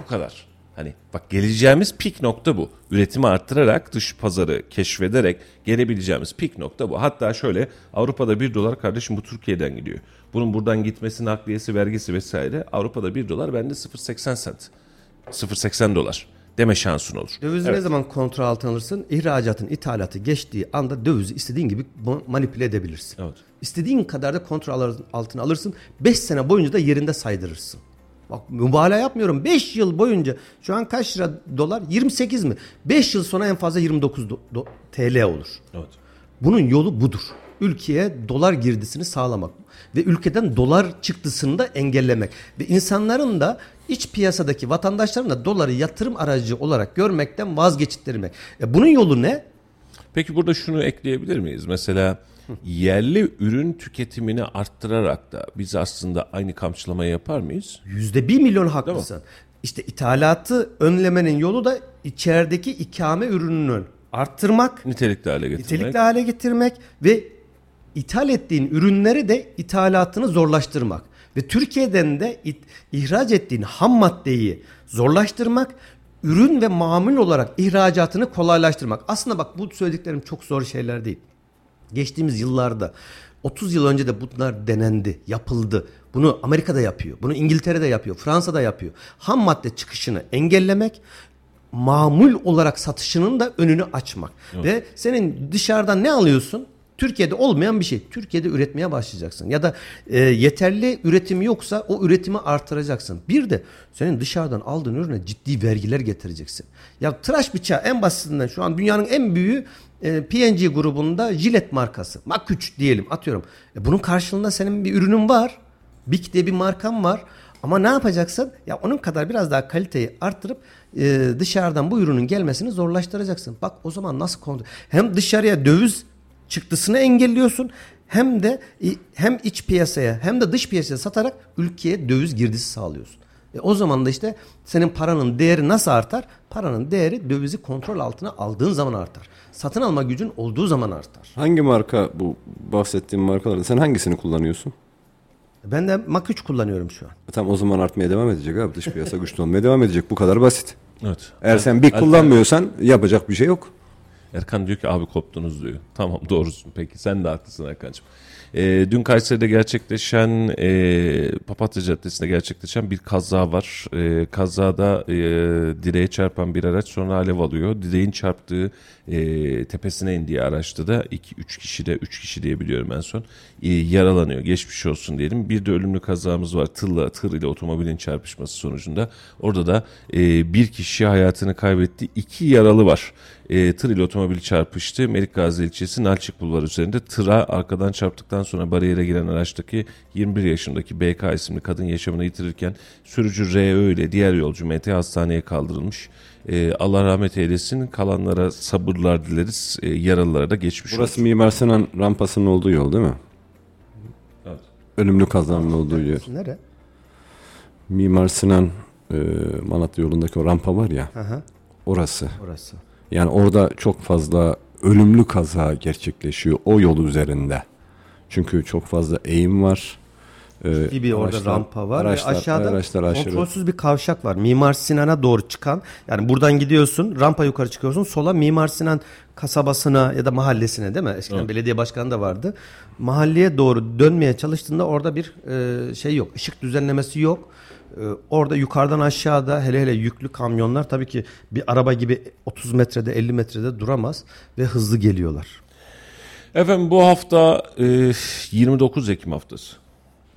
Bu kadar Hani bak geleceğimiz pik nokta bu. Üretimi arttırarak dış pazarı keşfederek gelebileceğimiz pik nokta bu. Hatta şöyle Avrupa'da 1 dolar kardeşim bu Türkiye'den gidiyor. Bunun buradan gitmesi, nakliyesi, vergisi vesaire Avrupa'da 1 dolar bende 0.80 sent. 0.80 dolar deme şansın olur. Dövizi evet. ne zaman kontrol altına alırsın? İhracatın ithalatı geçtiği anda dövizi istediğin gibi manipüle edebilirsin. Evet. İstediğin kadar da kontrol altına alırsın. 5 sene boyunca da yerinde saydırırsın. Bak mübalağa yapmıyorum. 5 yıl boyunca şu an kaç lira dolar? 28 mi? 5 yıl sonra en fazla 29 do, do, TL olur. Evet. Bunun yolu budur. Ülkeye dolar girdisini sağlamak ve ülkeden dolar çıktısını da engellemek ve insanların da iç piyasadaki vatandaşların da doları yatırım aracı olarak görmekten vazgeçittirmek. E bunun yolu ne? Peki burada şunu ekleyebilir miyiz? Mesela yerli ürün tüketimini arttırarak da biz aslında aynı kamçılamayı yapar mıyız? Yüzde bir milyon haklısın. İşte ithalatı önlemenin yolu da içerideki ikame ürününün arttırmak, nitelikli hale getirmek, nitelikli hale getirmek ve ithal ettiğin ürünleri de ithalatını zorlaştırmak ve Türkiye'den de it, ihraç ettiğin ham maddeyi zorlaştırmak, ürün ve mamul olarak ihracatını kolaylaştırmak. Aslında bak bu söylediklerim çok zor şeyler değil. Geçtiğimiz yıllarda 30 yıl önce de bunlar denendi, yapıldı. Bunu Amerika'da yapıyor, bunu İngiltere'de yapıyor, Fransa'da yapıyor. Ham madde çıkışını engellemek, mamul olarak satışının da önünü açmak. Evet. Ve senin dışarıdan ne alıyorsun? Türkiye'de olmayan bir şey. Türkiye'de üretmeye başlayacaksın. Ya da e, yeterli üretim yoksa o üretimi artıracaksın. Bir de senin dışarıdan aldığın ürüne ciddi vergiler getireceksin. Ya tıraş bıçağı en basitinden şu an dünyanın en büyüğü e, P&G grubunda Gillette markası. Mak 3 diyelim atıyorum. E, bunun karşılığında senin bir ürünün var. Big diye bir markan var. Ama ne yapacaksın? Ya onun kadar biraz daha kaliteyi arttırıp e, dışarıdan bu ürünün gelmesini zorlaştıracaksın. Bak o zaman nasıl kontrol? Hem dışarıya döviz çıktısını engelliyorsun hem de hem iç piyasaya hem de dış piyasaya satarak ülkeye döviz girdisi sağlıyorsun. E o zaman da işte senin paranın değeri nasıl artar? Paranın değeri dövizi kontrol altına aldığın zaman artar. Satın alma gücün olduğu zaman artar. Hangi marka bu bahsettiğim markalarda? Sen hangisini kullanıyorsun? Ben de Mak 3 kullanıyorum şu an. E tamam o zaman artmaya devam edecek abi. Dış piyasa güçlü olmaya devam edecek. Bu kadar basit. Evet. Eğer sen bir kullanmıyorsan yapacak bir şey yok. Erkan diyor ki abi koptunuz diyor. Tamam doğrusun peki sen de haklısın Erkan'cığım. E, dün Kayseri'de gerçekleşen e, Papatya Caddesi'nde gerçekleşen bir kaza var. E, kazada e, direğe çarpan bir araç sonra alev alıyor. Direğin çarptığı e, tepesine indiği araçta da 2-3 kişi de 3 kişi diye biliyorum en son e, yaralanıyor. Geçmiş olsun diyelim. Bir de ölümlü kazamız var. Tırla, tır ile otomobilin çarpışması sonucunda. Orada da e, bir kişi hayatını kaybetti. iki yaralı var. E, tır ile otomobil çarpıştı. Melik Gazi ilçesi Nalçık Bulvarı üzerinde tıra arkadan çarptıktan sonra bariyere giren araçtaki 21 yaşındaki BK isimli kadın yaşamını yitirirken sürücü RÖ ile diğer yolcu MT hastaneye kaldırılmış. E, Allah rahmet eylesin. Kalanlara sabırlar dileriz. E, yaralılara da geçmiş Burası olsun. Mimar Sinan rampasının olduğu yol değil mi? Evet. Ölümlü kazanın olduğu yer. Nere? Mimar Sinan e, Malatya yolundaki o rampa var ya. Aha. Orası. Orası. Yani orada çok fazla ölümlü kaza gerçekleşiyor o yol üzerinde. Çünkü çok fazla eğim var. Ciddi bir orada rampa var araçlar, ve aşağıda araçlar aşırı. kontrolsüz bir kavşak var. Mimar Sinan'a doğru çıkan yani buradan gidiyorsun rampa yukarı çıkıyorsun sola Mimar Sinan kasabasına ya da mahallesine değil mi? Eskiden evet. belediye başkanı da vardı. Mahalleye doğru dönmeye çalıştığında orada bir e, şey yok. ışık düzenlemesi yok. E, orada yukarıdan aşağıda hele hele yüklü kamyonlar tabii ki bir araba gibi 30 metrede 50 metrede duramaz ve hızlı geliyorlar. Efendim bu hafta e, 29 Ekim haftası.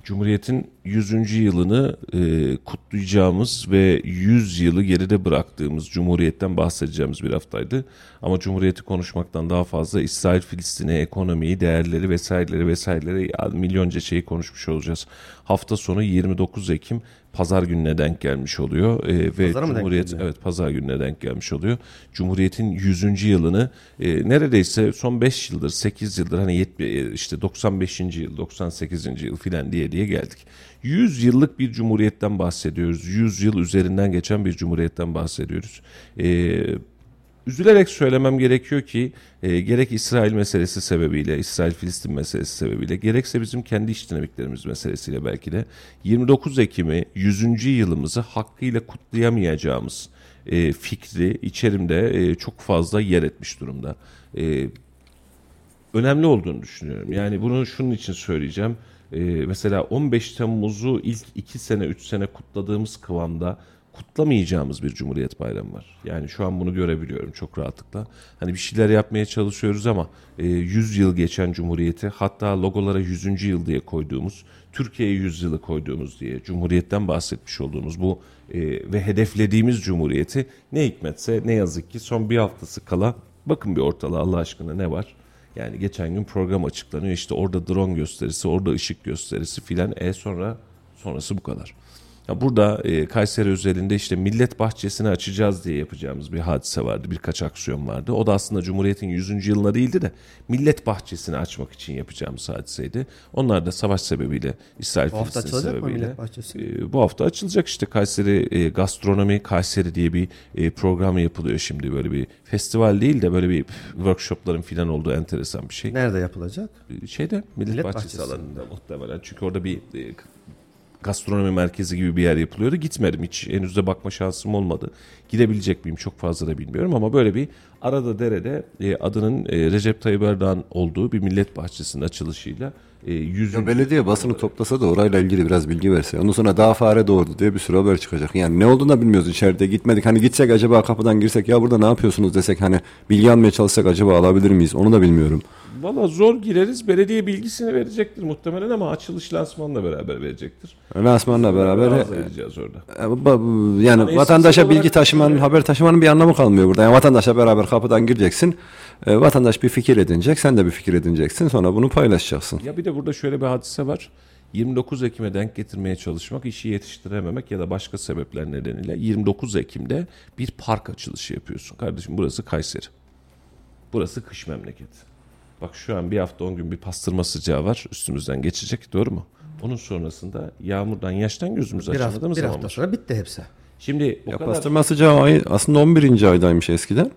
Cumhuriyet'in 100. yılını e, kutlayacağımız ve 100 yılı geride bıraktığımız Cumhuriyet'ten bahsedeceğimiz bir haftaydı. Ama Cumhuriyet'i konuşmaktan daha fazla İsrail, Filistin'i, ekonomiyi, değerleri vesaireleri vesaireleri milyonca şeyi konuşmuş olacağız. Hafta sonu 29 Ekim pazar gününe denk gelmiş oluyor e, ve Pazara Cumhuriyet evet pazar gününe denk gelmiş oluyor. Cumhuriyet'in 100. yılını e, neredeyse son 5 yıldır 8 yıldır hani 70, işte 95. yıl 98. yıl filan diye diye geldik. 100 yıllık bir cumhuriyetten bahsediyoruz. 100 yıl üzerinden geçen bir cumhuriyetten bahsediyoruz. E, üzülerek söylemem gerekiyor ki e, gerek İsrail meselesi sebebiyle, İsrail-Filistin meselesi sebebiyle, gerekse bizim kendi iç dinamiklerimiz meselesiyle belki de 29 Ekim'i 100. yılımızı hakkıyla kutlayamayacağımız e, fikri içerimde e, çok fazla yer etmiş durumda. E, önemli olduğunu düşünüyorum. Yani bunu şunun için söyleyeceğim. Ee, mesela 15 Temmuz'u ilk 2 sene 3 sene kutladığımız kıvamda kutlamayacağımız bir Cumhuriyet Bayramı var. Yani şu an bunu görebiliyorum çok rahatlıkla. Hani bir şeyler yapmaya çalışıyoruz ama e, 100 yıl geçen Cumhuriyeti hatta logolara 100. yıl diye koyduğumuz, Türkiye'ye 100 yılı koyduğumuz diye Cumhuriyet'ten bahsetmiş olduğumuz bu e, ve hedeflediğimiz Cumhuriyeti ne hikmetse ne yazık ki son bir haftası kala bakın bir ortalığa Allah aşkına ne var? Yani geçen gün program açıklanıyor. İşte orada drone gösterisi, orada ışık gösterisi filan. E sonra sonrası bu kadar. Ya burada e, Kayseri özelinde işte millet bahçesini açacağız diye yapacağımız bir hadise vardı. Birkaç aksiyon vardı. O da aslında Cumhuriyet'in 100. yılına değildi de millet bahçesini açmak için yapacağımız hadiseydi. Onlar da savaş sebebiyle İsrail Filistin sebebiyle. e, bu hafta açılacak işte Kayseri e, Gastronomi Kayseri diye bir e, program yapılıyor şimdi. Böyle bir festival değil de böyle bir workshopların filan olduğu enteresan bir şey Nerede yapılacak? şeyde Millet, Millet Bahçesi, Bahçesi. alanında muhtemelen. Çünkü orada bir e, gastronomi merkezi gibi bir yer yapılıyordu. Gitmedim hiç. Henüz de bakma şansım olmadı. Gidebilecek miyim çok fazla da bilmiyorum ama böyle bir arada derede e, adının e, Recep Tayyip Erdoğan olduğu bir millet bahçesinin açılışıyla e, 100. Ya belediye basını toplasa da orayla ilgili biraz bilgi verse. Ondan sonra daha fare doğurdu diye bir sürü haber çıkacak. Yani ne olduğunu da bilmiyoruz içeride. Gitmedik. Hani gitsek acaba kapıdan girsek ya burada ne yapıyorsunuz desek hani bilgi almaya çalışsak acaba alabilir miyiz? Onu da bilmiyorum. Valla zor gireriz. Belediye bilgisini verecektir muhtemelen ama açılış lansmanla beraber verecektir. Lansmanla beraber Razı edeceğiz orada. e, yani Ama vatandaşa bilgi taşımanın, haber taşımanın bir anlamı kalmıyor burada. Yani vatandaşla beraber kapıdan gireceksin. E, vatandaş bir fikir edinecek, sen de bir fikir edineceksin. Sonra bunu paylaşacaksın. Ya bir de burada şöyle bir hadise var. 29 Ekim'e denk getirmeye çalışmak, işi yetiştirememek ya da başka sebepler nedeniyle 29 Ekim'de bir park açılışı yapıyorsun. Kardeşim burası Kayseri. Burası kış memleketi. Bak şu an bir hafta 10 gün bir pastırma sıcağı var. Üstümüzden geçecek doğru mu? Onun sonrasında yağmurdan yaştan gözümüz hafta, açamadığımız bir zaman hafta var. sonra bitti hepsi. Şimdi o Ya kadar pastırma sıcağı ay aslında 11. aydaymış eskiden.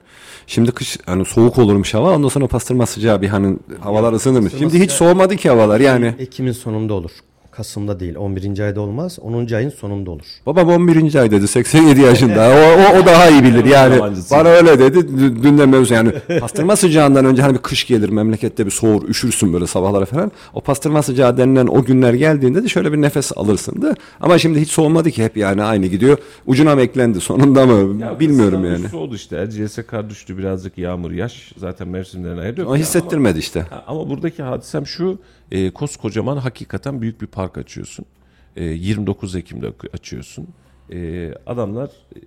Şimdi kış hani soğuk olurmuş hava. Ondan sonra pastırma sıcağı bir hani havalar ısınırmış. Şimdi hiç soğumadı ki havalar yani. Ekim'in sonunda olur. Kasım'da değil. 11. ayda olmaz. 10. ayın sonunda olur. Babam 11. ay dedi 87 yaşında. O, o, o daha iyi bilir yani. Bana öyle dedi. Dü- Dün de mevzu yani pastırma sıcağından önce hani bir kış gelir memlekette bir soğur üşürsün böyle sabahlara falan. O pastırma sıcağı denilen o günler geldiğinde de şöyle bir nefes alırsındı. Ama şimdi hiç soğumadı ki hep yani aynı gidiyor. Ucuna mı eklendi sonunda mı Ya bilmiyorum yani. Soğudu işte. Kar düştü birazcık yağmur yaş. Zaten mevsimlerin ayrı yok. Ama ya. hissettirmedi işte. Ha, Ama buradaki hadisem şu, e, koskocaman hakikaten büyük bir park açıyorsun. E, 29 Ekim'de açıyorsun. E, adamlar e,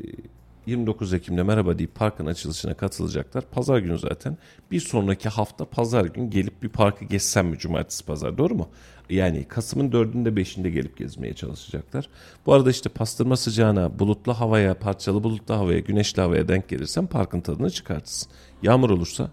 29 Ekim'de merhaba deyip parkın açılışına katılacaklar. Pazar günü zaten. Bir sonraki hafta pazar gün gelip bir parkı gezsem mi cumartesi pazar doğru mu? Yani Kasım'ın 4'ünde 5'inde gelip gezmeye çalışacaklar. Bu arada işte pastırma sıcağına, bulutlu havaya, parçalı bulutlu havaya, güneşli havaya denk gelirsen parkın tadını çıkartırsın. Yağmur olursa,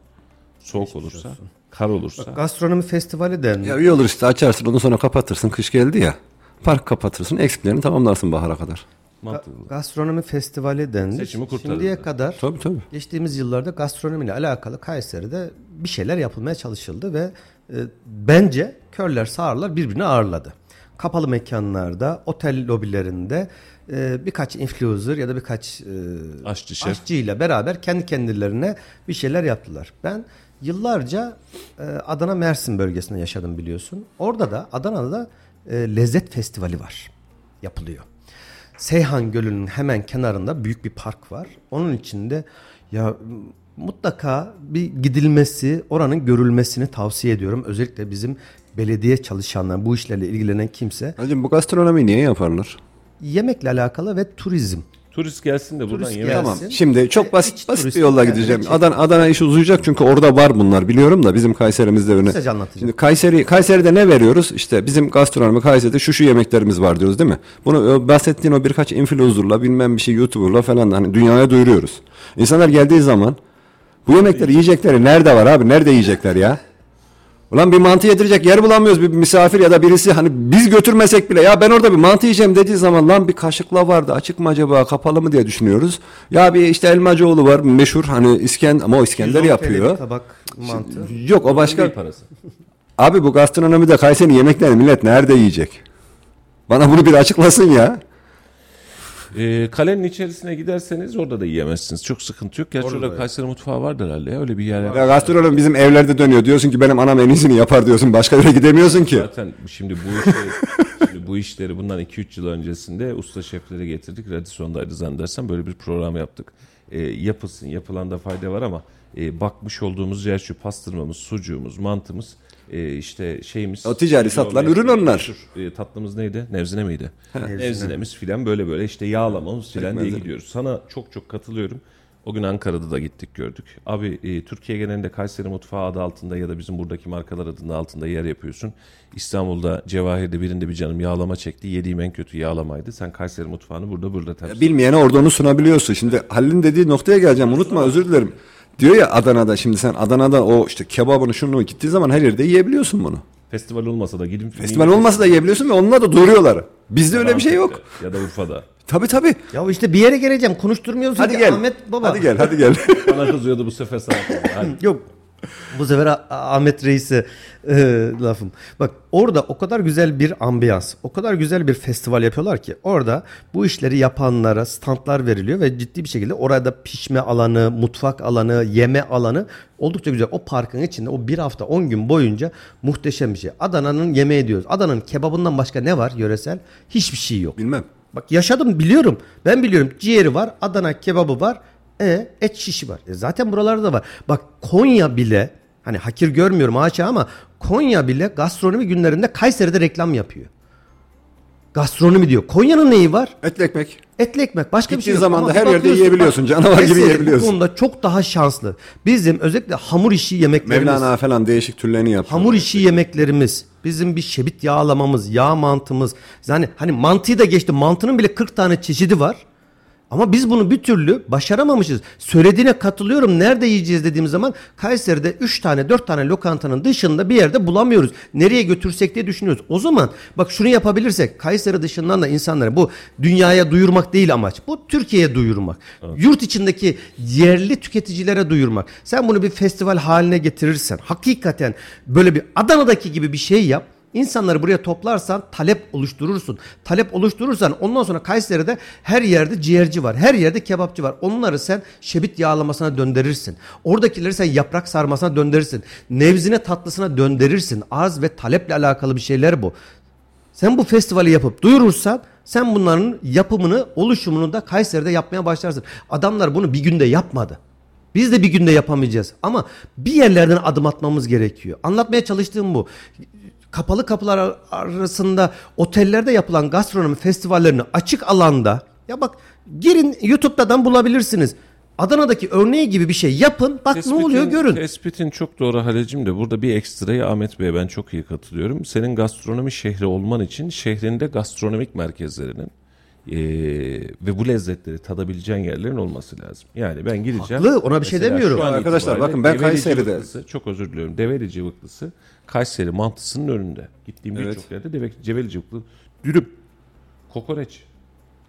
soğuk olursa, kar olursa. Gastronomi festivali de Ya iyi olur işte açarsın ondan sonra kapatırsın kış geldi ya. Park kapatırsın eksiklerini tamamlarsın bahara kadar. Mantıklı. gastronomi festivali denir. Seçimi kurtarır. Şimdiye kadar Tabii tabii. geçtiğimiz yıllarda gastronomiyle alakalı Kayseri'de bir şeyler yapılmaya çalışıldı ve e, bence körler sağırlar birbirini ağırladı. Kapalı mekanlarda, otel lobilerinde e, birkaç influencer ya da birkaç e, Aşçı şef. aşçıyla beraber kendi kendilerine bir şeyler yaptılar. Ben yıllarca e, Adana Mersin bölgesinde yaşadım biliyorsun. Orada da Adana'da da e, lezzet festivali var. Yapılıyor. Seyhan Gölü'nün hemen kenarında büyük bir park var. Onun içinde ya mutlaka bir gidilmesi, oranın görülmesini tavsiye ediyorum. Özellikle bizim belediye çalışanlar, bu işlerle ilgilenen kimse Hacım bu gastronomi niye yaparlar? yemekle alakalı ve turizm Turist gelsin de buradan Turist yemek gelsin. Tamam. Şimdi çok basit basit bir yolla yani, gideceğim. iç- Adana Adana iş uzayacak çünkü orada var bunlar biliyorum da bizim Kayserimizde öne. Kısaca anlatacağım. Şimdi Kayseri Kayseri'de ne veriyoruz? İşte bizim gastronomi Kayseri'de şu şu yemeklerimiz var diyoruz değil mi? Bunu o bahsettiğin o birkaç influencer'la bilmem bir şey YouTuber'la falan da hani dünyaya duyuruyoruz. İnsanlar geldiği zaman bu yemekleri yiyecekleri nerede var abi? Nerede yiyecekler ya? Ulan bir mantı yedirecek yer bulamıyoruz bir misafir ya da birisi hani biz götürmesek bile ya ben orada bir mantı yiyeceğim dediği zaman lan bir kaşıkla vardı açık mı acaba kapalı mı diye düşünüyoruz. Ya bir işte Elmacıoğlu var meşhur hani İskender ama o İskender 110 TL yapıyor. bir tabak mantı. Yok o başka. parası. Abi bu gastronomide Kayseri yemeklerini millet nerede yiyecek? Bana bunu bir açıklasın ya. Ee, kalenin içerisine giderseniz orada da yiyemezsiniz. Çok sıkıntı yok. Gerçi Orada orada da Kayseri mutfağı vardır herhalde ya. Öyle bir yer Ya gastronomi bizim evlerde dönüyor. Diyorsun ki benim anam en iyisini yapar diyorsun. Başka yere gidemiyorsun ki. Zaten şimdi bu işleri, şimdi bu işleri bundan 2-3 yıl öncesinde usta şefleri getirdik. Radison'daydı zannedersem böyle bir program yaptık. Ee, yapılsın, yapılanda fayda var ama e, bakmış olduğumuz yer şu pastırmamız, sucuğumuz, mantımız, e, işte şeyimiz. O ticari satılan ürün onlar. Meşhur, e, tatlımız neydi? Nevzine miydi? Nevzinemiz filan böyle böyle işte yağlamamız filan diye gidiyoruz. Sana çok çok katılıyorum. O gün Ankara'da da gittik gördük. Abi e, Türkiye genelinde Kayseri mutfağı adı altında ya da bizim buradaki markalar adında altında yer yapıyorsun. İstanbul'da Cevahir'de birinde bir canım yağlama çekti. Yediğim en kötü yağlamaydı. Sen Kayseri mutfağını burada burada temsil Bilmeyene orada onu sunabiliyorsun. Şimdi Halil'in dediği noktaya geleceğim. Unutma özür dilerim. Diyor ya Adana'da şimdi sen Adana'da o işte kebabını şunu gittiği zaman her yerde yiyebiliyorsun bunu. Festival olmasa da gidin. Festival olmasa da yiyebiliyorsun ve onunla da duyuruyorlar. Bizde öyle bir şey yok. Ya da Urfa'da. Tabii tabii. Ya işte bir yere geleceğim. Konuşturmuyorsun Hadi ki gel. Ahmet baba. Hadi gel hadi gel. Bana kızıyordu bu sefer sana. Hadi. Yok. Bu sefer Ah- Ahmet Reis'e e, lafım. Bak orada o kadar güzel bir ambiyans, o kadar güzel bir festival yapıyorlar ki orada bu işleri yapanlara standlar veriliyor ve ciddi bir şekilde orada pişme alanı, mutfak alanı, yeme alanı oldukça güzel. O parkın içinde o bir hafta 10 gün boyunca muhteşem bir şey. Adana'nın yemeği diyoruz. Adana'nın kebabından başka ne var yöresel? Hiçbir şey yok. Bilmem. Bak yaşadım biliyorum. Ben biliyorum ciğeri var, Adana kebabı var, e, et şişi var. E, zaten buralarda da var. Bak Konya bile hani hakir görmüyorum haşa ama Konya bile gastronomi günlerinde Kayseri'de reklam yapıyor. Gastronomi diyor. Konya'nın neyi var? Etli ekmek. Etli ekmek. Başka bir Gittiğin şey yok. zaman Ama da bir her yerde yiyebiliyorsun. bak, Canavar gibi yiyebiliyorsun. Bu konuda çok daha şanslı. Bizim özellikle hamur işi yemeklerimiz. Mevlana falan değişik türlerini yapıyor. Hamur işi yemeklerimiz, bizim bir şebit yağlamamız, yağ mantımız. Yani hani mantıyı da geçti. Mantının bile 40 tane çeşidi var. Ama biz bunu bir türlü başaramamışız. Söylediğine katılıyorum. Nerede yiyeceğiz dediğimiz zaman Kayseri'de 3 tane 4 tane lokantanın dışında bir yerde bulamıyoruz. Nereye götürsek diye düşünüyoruz. O zaman bak şunu yapabilirsek Kayseri dışından da insanları bu dünyaya duyurmak değil amaç. Bu Türkiye'ye duyurmak. Yurt içindeki yerli tüketicilere duyurmak. Sen bunu bir festival haline getirirsen hakikaten böyle bir Adana'daki gibi bir şey yap. İnsanları buraya toplarsan talep oluşturursun. Talep oluşturursan ondan sonra Kayseri'de her yerde ciğerci var. Her yerde kebapçı var. Onları sen şebit yağlamasına döndürürsün. Oradakileri sen yaprak sarmasına döndürürsün. Nevzine tatlısına döndürürsün. Arz ve taleple alakalı bir şeyler bu. Sen bu festivali yapıp duyurursan sen bunların yapımını, oluşumunu da Kayseri'de yapmaya başlarsın. Adamlar bunu bir günde yapmadı. Biz de bir günde yapamayacağız. Ama bir yerlerden adım atmamız gerekiyor. Anlatmaya çalıştığım bu. Kapalı kapılar ar- arasında otellerde yapılan gastronomi festivallerini açık alanda ya bak girin YouTube'dan bulabilirsiniz. Adana'daki örneği gibi bir şey yapın. Bak ne oluyor görün. Tespitin çok doğru Halecim de burada bir ekstrayı Ahmet Bey'e ben çok iyi katılıyorum. Senin gastronomi şehri olman için şehrinde gastronomik merkezlerinin eee, ve bu lezzetleri tadabileceğin yerlerin olması lazım. Yani ben gideceğim. Haklı, ona bir şey demiyorum. Arkadaşlar, bakın ben Kayseri'de- Cıvıklısı, çok özür diliyorum. Develi Cıvıklısı Kayseri mantısının önünde. Gittiğim Evet. birçok yerde Deve, Ceveli Cıvıklı dürüm, kokoreç.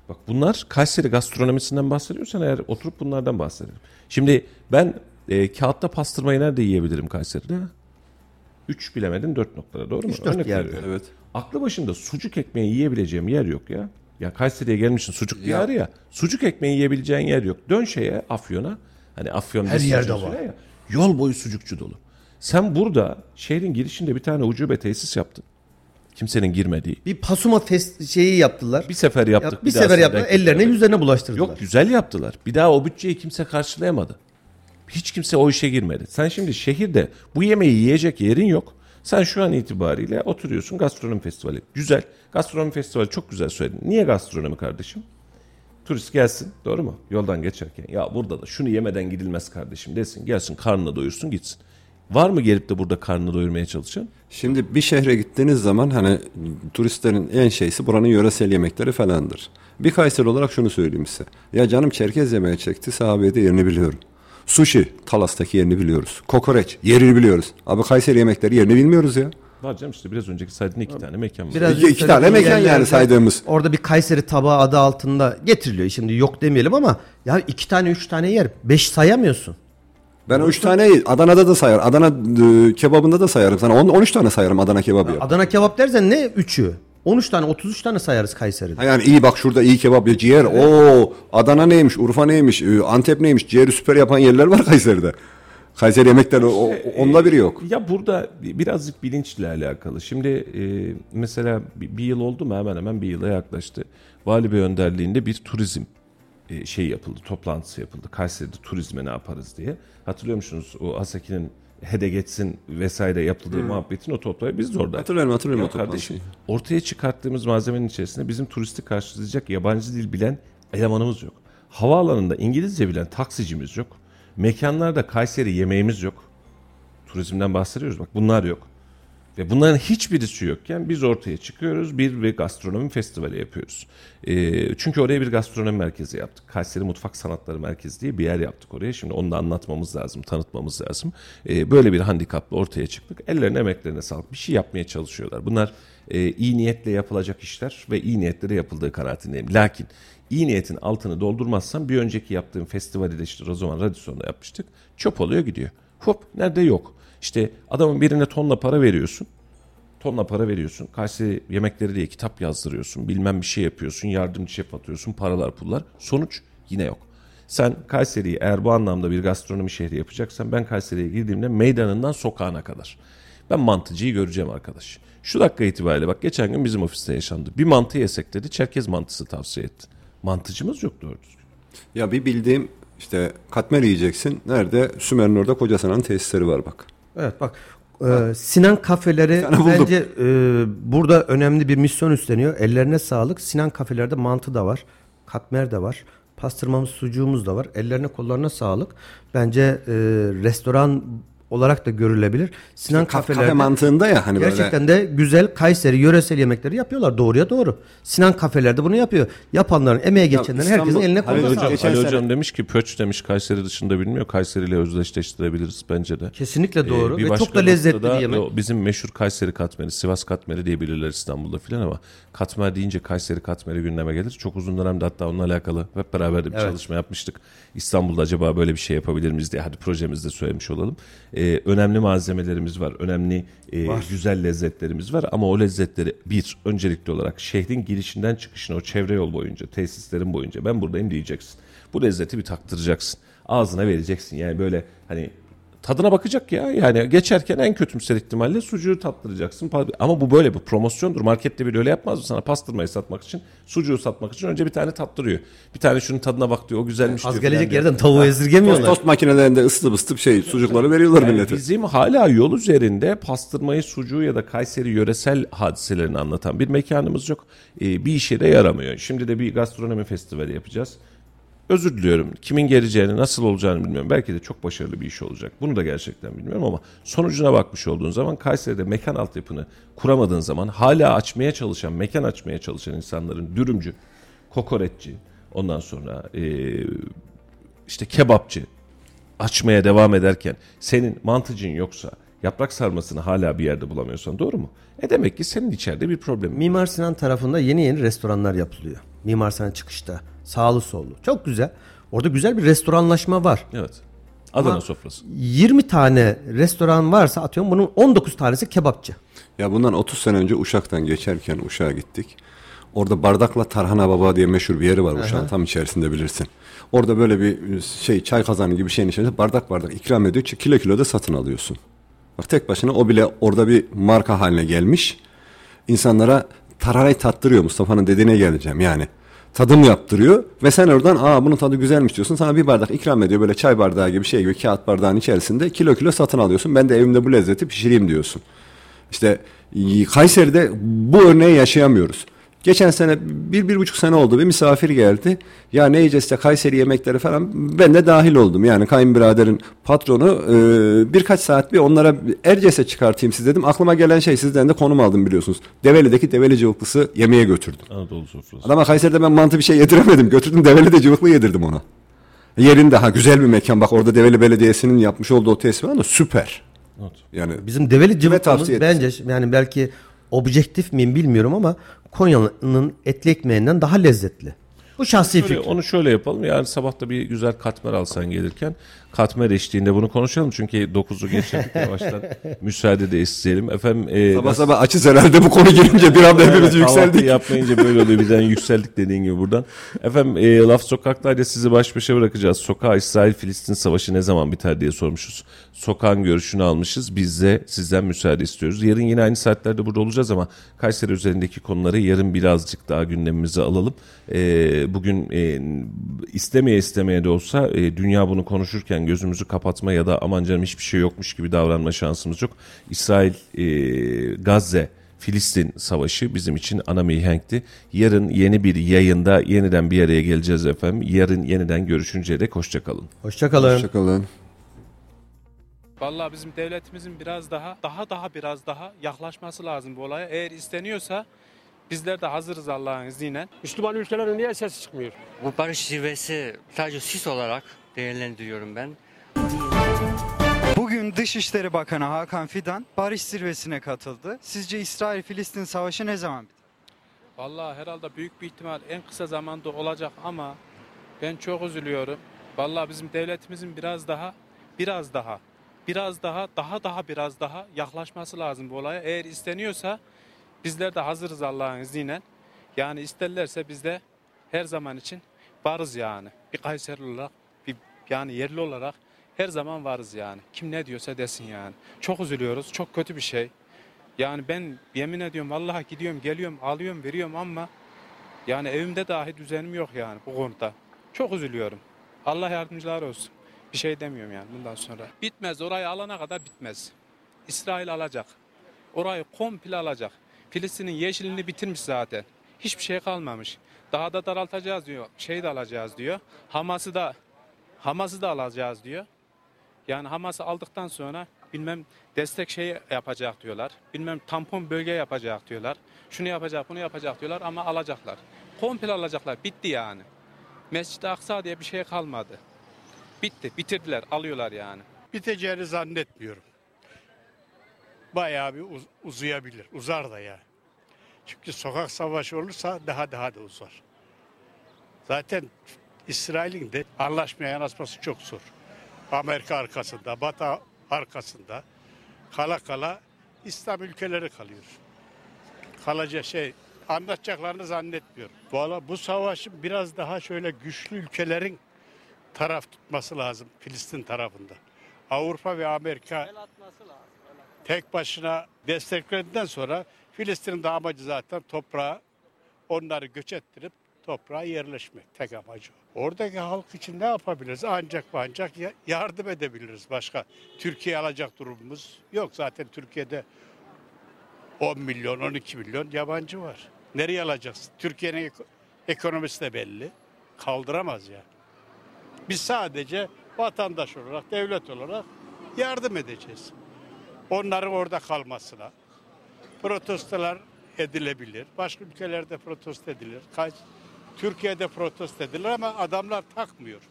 Bak bunlar Kayseri gastronomisinden bahsediyorsan eğer oturup bunlardan bahsedelim. Şimdi ben e, kağıtta pastırmayı nerede yiyebilirim Kayseri'de? 3 bilemedin 4 noktada doğru mu? Üç, dört Örnek yerde. veriyorum. Evet. Aklı başında sucuk ekmeği yiyebileceğim yer yok ya. Ya Kayseri'ye gelmişsin sucuk diyarı ya. Sucuk ekmeği yiyebileceğin yer yok. Dön şeye Afyon'a. Hani Afyon Her yerde var. Ya, yol boyu sucukçu dolu. Sen burada şehrin girişinde bir tane ucube tesis yaptın. Kimsenin girmediği. Bir pasuma fest şeyi yaptılar. Bir sefer yaptık. Yap- bir daha sefer yaptılar. Ellerine yüzlerine bulaştırdılar. Yok güzel yaptılar. Bir daha o bütçeyi kimse karşılayamadı. Hiç kimse o işe girmedi. Sen şimdi şehirde bu yemeği yiyecek yerin yok. Sen şu an itibariyle oturuyorsun gastronomi festivali. Güzel. Gastronomi festivali çok güzel söyledin. Niye gastronomi kardeşim? Turist gelsin doğru mu? Yoldan geçerken ya burada da şunu yemeden gidilmez kardeşim desin. Gelsin karnını doyursun gitsin. Var mı gelip de burada karnını doyurmaya çalışan? Şimdi bir şehre gittiğiniz zaman hani turistlerin en şeysi buranın yöresel yemekleri falandır. Bir Kayseri olarak şunu söyleyeyim size. Ya canım Çerkez yemeğe çekti sahabeye de yerini biliyorum. Sushi Talas'taki yerini biliyoruz. Kokoreç yerini biliyoruz. Abi Kayseri yemekleri yerini bilmiyoruz ya. Var canım işte biraz önceki saydığın iki tane mekan var. Biraz İki- iki tane mekan yani saydığımız. Orada bir Kayseri tabağı adı altında getiriliyor. Şimdi yok demeyelim ama ya iki tane üç tane yer. Beş sayamıyorsun. Ben o üç taneyi Adana'da da sayarım. Adana e, kebabında da sayarım. Sana 10 13 tane sayarım Adana kebabı ya. Adana kebap dersen ne üçü? 13 tane 33 tane sayarız Kayseri'de. Ha Yani iyi bak şurada iyi kebap ya ciğer. Oo Adana neymiş, Urfa neymiş, e, Antep neymiş. Ciğeri süper yapan yerler var Kayseri'de. Kayseri yemekleri o, o- onda biri yok. Ya burada birazcık bilinçle alakalı. Şimdi e, mesela bir, bir yıl oldu mu hemen hemen bir yıla yaklaştı. Vali Bey önderliğinde bir turizm e, şey yapıldı, toplantısı yapıldı. Kayseri'de turizme ne yaparız diye. Hatırlıyor musunuz o Asaki'nin hede geçsin vesaire yapıldığı muhabbetin o toplayı biz de orada. Hatırlıyorum hatırlıyorum Ya o kardeşim toplantıyı. ortaya çıkarttığımız malzemenin içerisinde bizim turisti karşılayacak yabancı dil bilen elemanımız yok. Havaalanında İngilizce bilen taksicimiz yok. Mekanlarda Kayseri yemeğimiz yok. Turizmden bahsediyoruz bak bunlar yok. Ve bunların hiçbirisi yokken biz ortaya çıkıyoruz bir ve gastronomi festivali yapıyoruz. Ee, çünkü oraya bir gastronomi merkezi yaptık. Kayseri Mutfak Sanatları Merkezi diye bir yer yaptık oraya. Şimdi onu da anlatmamız lazım, tanıtmamız lazım. Ee, böyle bir handikapla ortaya çıktık. Ellerine emeklerine sağlık. Bir şey yapmaya çalışıyorlar. Bunlar e, iyi niyetle yapılacak işler ve iyi niyetlere yapıldığı kanaatindeyim. Lakin iyi niyetin altını doldurmazsan bir önceki yaptığım festivali de işte o zaman Radisson'da yapmıştık. Çöp oluyor gidiyor. Hop nerede yok. İşte adamın birine tonla para veriyorsun. Tonla para veriyorsun. Kayseri yemekleri diye kitap yazdırıyorsun. Bilmem bir şey yapıyorsun. Yardımcı şef atıyorsun. Paralar pullar. Sonuç yine yok. Sen Kayseri'yi eğer bu anlamda bir gastronomi şehri yapacaksan ben Kayseri'ye girdiğimde meydanından sokağına kadar. Ben mantıcıyı göreceğim arkadaş. Şu dakika itibariyle bak geçen gün bizim ofiste yaşandı. Bir mantı yesek dedi. Çerkez mantısı tavsiye etti. Mantıcımız yok doğru. Ya bir bildiğim işte katmer yiyeceksin. Nerede? Sümer'in orada Kocasinan tesisleri var bak. Evet bak e, Sinan kafeleri bence e, burada önemli bir misyon üstleniyor. Ellerine sağlık. Sinan kafelerde mantı da var. Katmer de var. Pastırmamız, sucuğumuz da var. Ellerine kollarına sağlık. Bence e, restoran olarak da görülebilir. Sinan Kafe, kafelerde kafe mantığında ya hani böyle. gerçekten de güzel Kayseri yöresel yemekleri yapıyorlar. Doğruya doğru. Sinan kafelerde bunu yapıyor. Yapanların, emeğe geçenlerin herkesin eline koluna Hocam, sağlık. geçen Ali Hocam demiş ki Pöç demiş Kayseri dışında bilmiyor. Kayseri ile özdeşleştirebiliriz bence de. Kesinlikle doğru Ee, bir ve çok da lezzetli bir yemek. bizim meşhur Kayseri katmeri, Sivas katmeri diye bilirler İstanbul'da filan ama katmer deyince Kayseri katmeri gündeme gelir. Çok uzun dönemde hatta onunla alakalı hep beraber de bir Evet. çalışma yapmıştık. İstanbul'da acaba böyle bir şey yapabilir miyiz diye hadi projemizde söylemiş olalım. Ee, önemli malzemelerimiz var. Önemli e, güzel lezzetlerimiz var ama o lezzetleri bir öncelikli olarak şehrin girişinden çıkışına o çevre yol boyunca, tesislerin boyunca ben buradayım diyeceksin. Bu lezzeti bir taktıracaksın. Ağzına vereceksin. Yani böyle hani tadına bakacak ya. Yani geçerken en kötümser ihtimalle sucuğu tattıracaksın. Ama bu böyle bir promosyondur. Markette bile öyle yapmaz mı sana pastırmayı satmak için? Sucuğu satmak için önce bir tane tattırıyor. Bir tane şunun tadına bak diyor. O güzelmiş Az diyor. gelecek filan diyor. yerden tavuğu Tost, esirgemiyorlar. tost makinelerinde ısıtıp ısıtıp şey sucukları veriyorlar Yani millete. bizim hala yol üzerinde pastırmayı, sucuğu ya da Kayseri yöresel hadiselerini anlatan bir mekanımız yok. Ee, bir işe de yaramıyor. Şimdi de bir gastronomi festivali yapacağız. Özür diliyorum. Kimin geleceğini, nasıl olacağını bilmiyorum. Belki de çok başarılı bir iş olacak. Bunu da gerçekten bilmiyorum ama sonucuna bakmış olduğun zaman Kayseri'de mekan altyapını kuramadığın zaman hala açmaya çalışan, mekan açmaya çalışan insanların dürümcü, kokoreççi, ondan sonra eee, işte kebapçı açmaya devam ederken senin mantıcın yoksa yaprak sarmasını hala bir yerde bulamıyorsan doğru mu? E demek ki senin içeride bir problemin. Mimar Sinan tarafında yeni yeni restoranlar yapılıyor. Mimar Sinan çıkışta. Sağlı sollu. Çok güzel. Orada güzel bir restoranlaşma var. Evet. Adana Ama- sofrası. 20 tane restoran varsa atıyorum bunun 19 tanesi kebapçı. Ya bundan 30 sene önce Uşak'tan geçerken Uşak'a gittik. Orada Bardakla Tarhana Baba diye meşhur bir yeri var Uşak'ın tam içerisinde bilirsin. Orada böyle bir şey çay kazanı gibi şeyin içerisinde bardak bardak ikram ediyor. Kilo kilo da satın alıyorsun. Bak tek başına o bile orada bir marka haline gelmiş. İnsanlara tarhanayı tattırıyor Mustafa'nın dediğine geleceğim yani. Tadım yaptırıyor ve sen oradan aa bunun tadı güzelmiş diyorsun. Sana bir bardak ikram ediyor böyle çay bardağı gibi şey gibi kağıt bardağın içerisinde kilo kilo satın alıyorsun. Ben de evimde bu lezzeti pişireyim diyorsun. İşte Kayseri'de bu örneği yaşayamıyoruz. Geçen sene bir, bir buçuk sene oldu bir misafir geldi. Ya ne yiyeceğiz işte Kayseri yemekleri falan. Ben de dahil oldum. Yani kayınbiraderin patronu e, birkaç saat bir onlara Erciyes'e çıkartayım siz dedim. Aklıma gelen şey sizden de konum aldım biliyorsunuz. Develi'deki Develi cıvıklısı yemeğe götürdüm. Anadolu sofrası. Adama Kayseri'de ben mantı bir şey yediremedim. Götürdüm Develi'de cıvıklı yedirdim ona. Yerinde ha güzel bir mekan bak orada Develi Belediyesi'nin yapmış olduğu o tesis var da süper. Not. Yani Bizim develi edersin? bence yani belki objektif miyim bilmiyorum ama Konya'nın etli ekmeğinden daha lezzetli. Bu şahsi Şöyle, fikrim. onu şöyle yapalım. Yani sabah da bir güzel katmer alsan gelirken katmer eşliğinde bunu konuşalım. Çünkü 9'u geçirdik yavaştan. Müsaade de isteyelim. Efendim e, sabah nasıl- sabah açız herhalde bu konu gelince bir anda hepimiz Evet, yükseldik. yapmayınca böyle oluyor. Birden yükseldik dediğin gibi buradan. Efendim e, Laf Sokak'tayla sizi baş başa bırakacağız. Sokağa İsrail-Filistin savaşı ne zaman biter diye sormuşuz. Sokağın görüşünü almışız. Biz de sizden müsaade istiyoruz. Yarın yine aynı saatlerde burada olacağız ama Kayseri üzerindeki konuları yarın birazcık daha gündemimize alalım. E, bugün e, istemeye istemeye de olsa e, dünya bunu konuşurken gözümüzü kapatma ya da aman canım hiçbir şey yokmuş gibi davranma şansımız yok. İsrail, e, Gazze, Filistin savaşı bizim için ana mihenkti. Yarın yeni bir yayında yeniden bir araya geleceğiz efendim. Yarın yeniden görüşünceye dek hoşçakalın. Hoşçakalın. Hoşçakalın. Vallahi bizim devletimizin biraz daha daha daha biraz daha yaklaşması lazım bu olaya. Eğer isteniyorsa bizler de hazırız Allah'ın izniyle. Müslüman ülkelerin niye sesi çıkmıyor? Bu barış zirvesi sadece süs olarak değerlendiriyorum ben. Bugün Dışişleri Bakanı Hakan Fidan barış zirvesine katıldı. Sizce İsrail-Filistin savaşı ne zaman biter? Vallahi herhalde büyük bir ihtimal en kısa zamanda olacak ama ben çok üzülüyorum. Vallahi bizim devletimizin biraz daha biraz daha biraz daha daha daha biraz daha yaklaşması lazım bu olaya. Eğer isteniyorsa bizler de hazırız Allah'ın izniyle. Yani isterlerse biz de her zaman için varız yani. Bir Kayseri olarak, yani yerli olarak her zaman varız yani. Kim ne diyorsa desin yani. Çok üzülüyoruz. Çok kötü bir şey. Yani ben yemin ediyorum vallahi gidiyorum geliyorum alıyorum veriyorum ama yani evimde dahi düzenim yok yani bu konuda. Çok üzülüyorum. Allah yardımcılar olsun. Bir şey demiyorum yani bundan sonra. Bitmez orayı alana kadar bitmez. İsrail alacak. Orayı komple alacak. Filistin'in yeşilini bitirmiş zaten. Hiçbir şey kalmamış. Daha da daraltacağız diyor. Şey de alacağız diyor. Hamas'ı da Hamas'ı da alacağız diyor. Yani Hamas'ı aldıktan sonra bilmem destek şey yapacak diyorlar. Bilmem tampon bölge yapacak diyorlar. Şunu yapacak, bunu yapacak diyorlar ama alacaklar. Komple alacaklar. Bitti yani. Mescid-i Aksa diye bir şey kalmadı. Bitti. Bitirdiler. Alıyorlar yani. biteceğini zannetmiyorum. Bayağı bir uz- uzayabilir. Uzar da ya. Çünkü sokak savaşı olursa daha daha da uzar. Zaten İsrail'in de anlaşmaya yanaşması çok zor. Amerika arkasında, Batı arkasında kala kala İslam ülkeleri kalıyor. Kalacak şey anlatacaklarını zannetmiyorum. Valla bu savaşın biraz daha şöyle güçlü ülkelerin taraf tutması lazım Filistin tarafında. Avrupa ve Amerika tek başına desteklediğinden sonra Filistin'in de amacı zaten toprağa onları göç ettirip toprağa yerleşmek tek amacı. Oradaki halk için ne yapabiliriz? Ancak ancak ya- yardım edebiliriz başka. Türkiye alacak durumumuz yok. Zaten Türkiye'de 10 milyon, 12 milyon yabancı var. Nereye alacaksın? Türkiye'nin eko- ekonomisi de belli. Kaldıramaz ya. Biz sadece vatandaş olarak, devlet olarak yardım edeceğiz. Onların orada kalmasına. Protestolar edilebilir. Başka ülkelerde protesto edilir. Kaç, Türkiye'de protesto edilir ama adamlar takmıyor.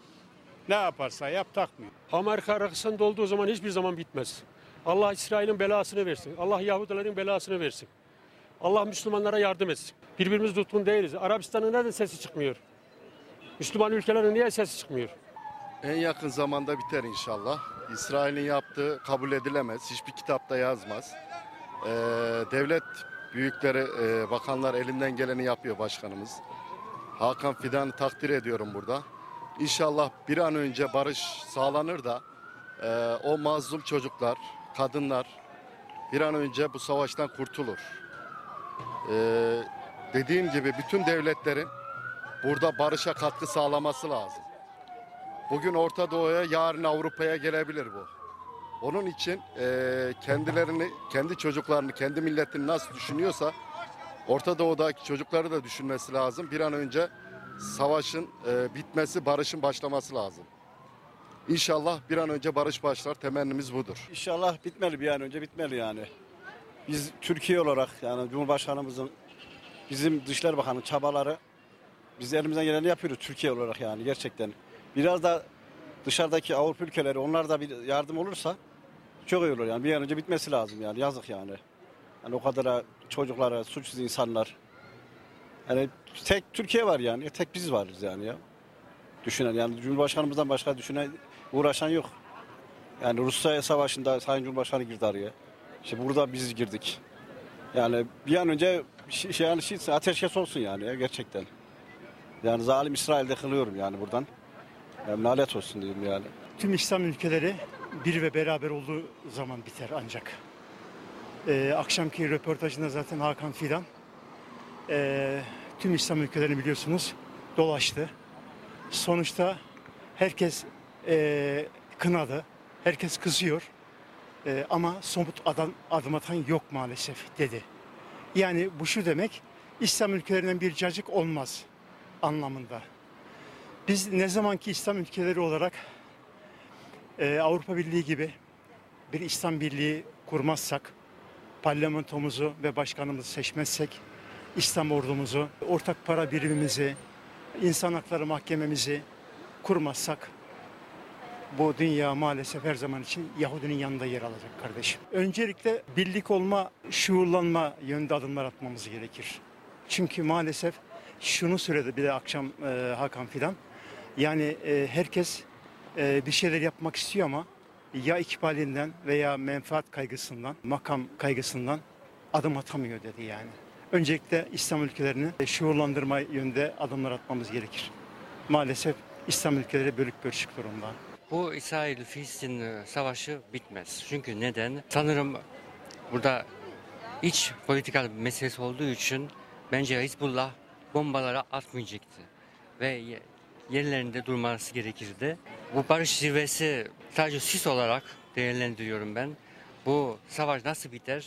Ne yaparsa yap takmıyor. Amerika arkasında olduğu zaman hiçbir zaman bitmez. Allah İsrail'in belasını versin. Allah Yahudilerin belasını versin. Allah Müslümanlara yardım etsin. Birbirimiz tutkun değiliz. Arabistan'ın neden sesi çıkmıyor? Müslüman ülkelerin niye sesi çıkmıyor? En yakın zamanda biter inşallah. İsrail'in yaptığı kabul edilemez. Hiçbir kitapta yazmaz. Ee, devlet büyükleri, e, bakanlar elinden geleni yapıyor başkanımız. Hakan Fidan'ı takdir ediyorum burada. İnşallah bir an önce barış sağlanır da e, o mazlum çocuklar, kadınlar bir an önce bu savaştan kurtulur. Ee, dediğim gibi bütün devletlerin burada barışa katkı sağlaması lazım. Bugün Orta Doğu'ya, yarın Avrupa'ya gelebilir bu. Onun için eee, kendilerini, kendi çocuklarını, kendi milletini nasıl düşünüyorsa Orta Doğu'daki çocukları da düşünmesi lazım. Bir an önce savaşın e, bitmesi, barışın başlaması lazım. İnşallah bir an önce barış başlar. Temennimiz budur. İnşallah bitmeli bir an önce bitmeli yani. Biz Türkiye olarak yani Cumhurbaşkanımızın bizim Dışişleri Bakanı çabaları biz elimizden geleni yapıyoruz Türkiye olarak yani gerçekten. Biraz da dışarıdaki Avrupa ülkeleri onlar da bir yardım olursa çok iyi olur yani. Bir an önce bitmesi lazım yani yazık yani. Yani o kadar çocuklara, suçsuz insanlar. Yani tek Türkiye var yani. Tek biz varız yani ya. Düşünen yani Cumhurbaşkanımızdan başka düşünen uğraşan yok. Yani Rusya savaşında Sayın Cumhurbaşkanı girdi araya. İşte burada biz girdik. Yani bir an önce şey, yani şey, ateşkes olsun yani ya gerçekten. Yani zalim İsrail'de kılıyorum yani buradan. Yani lanet olsun diyeyim yani. Tüm İslam ülkeleri bir ve beraber olduğu zaman biter ancak. Ee, akşamki röportajında zaten Hakan Fidan ee, tüm İslam ülkelerini biliyorsunuz dolaştı. Sonuçta herkes ee, kınadı, herkes kızıyor Ee, ama somut adam, adım atan yok maalesef dedi. Yani bu şu demek İslam ülkelerinden bir cacık olmaz anlamında. Biz ne zamanki İslam ülkeleri olarak e, Avrupa Birliği gibi bir İslam Birliği kurmazsak, parlamentomuzu ve başkanımızı seçmezsek, İslam ordumuzu, ortak para birimimizi, insan hakları mahkememizi kurmazsak bu dünya maalesef her zaman için Yahudinin yanında yer alacak kardeşim. Öncelikle birlik olma, şuurlanma yönünde adımlar atmamız gerekir. Çünkü maalesef şunu söyledi bir de akşam e, Hakan Fidan. Yani e, herkes e, bir şeyler yapmak istiyor ama ya ikbalinden veya menfaat kaygısından, makam kaygısından adım atamıyor dedi yani. Öncelikle İslam ülkelerini şuurlandırma yönünde adımlar atmamız gerekir. Maalesef İslam ülkeleri bölük pörçük durumda. Bu İsrail-Filistin e, savaşı bitmez. Çünkü neden? Sanırım burada iç politikal meselesi olduğu için bence Hizbullah bombalara atmayacaktı. Ve yerlerinde durması gerekirdi. Bu barış zirvesi sadece süs olarak değerlendiriyorum ben. Bu savaş nasıl biter?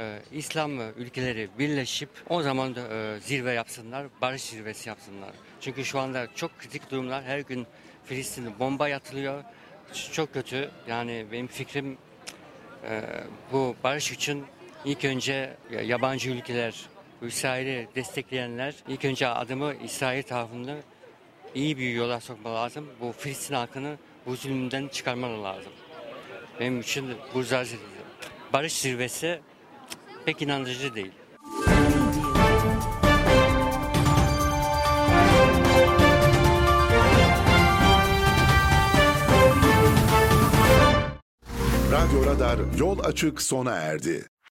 Ee, İslam ülkeleri birleşip o zaman da e, zirve yapsınlar, barış zirvesi yapsınlar. Çünkü şu anda çok kritik durumlar. Her gün Filistin'e bomba yatılıyor. Çok kötü. Yani benim fikrim e, bu barış için ilk önce ya- yabancı ülkeler, İsrail'i destekleyenler ilk önce adımı İsrail tarafında iyi bir yola sokma lazım. Bu Filistin halkını bu zulümden çıkarmaları lazım. Benim için bu barış zirvesi pek inandırıcı değil. Radyo Radar yol açık sona erdi.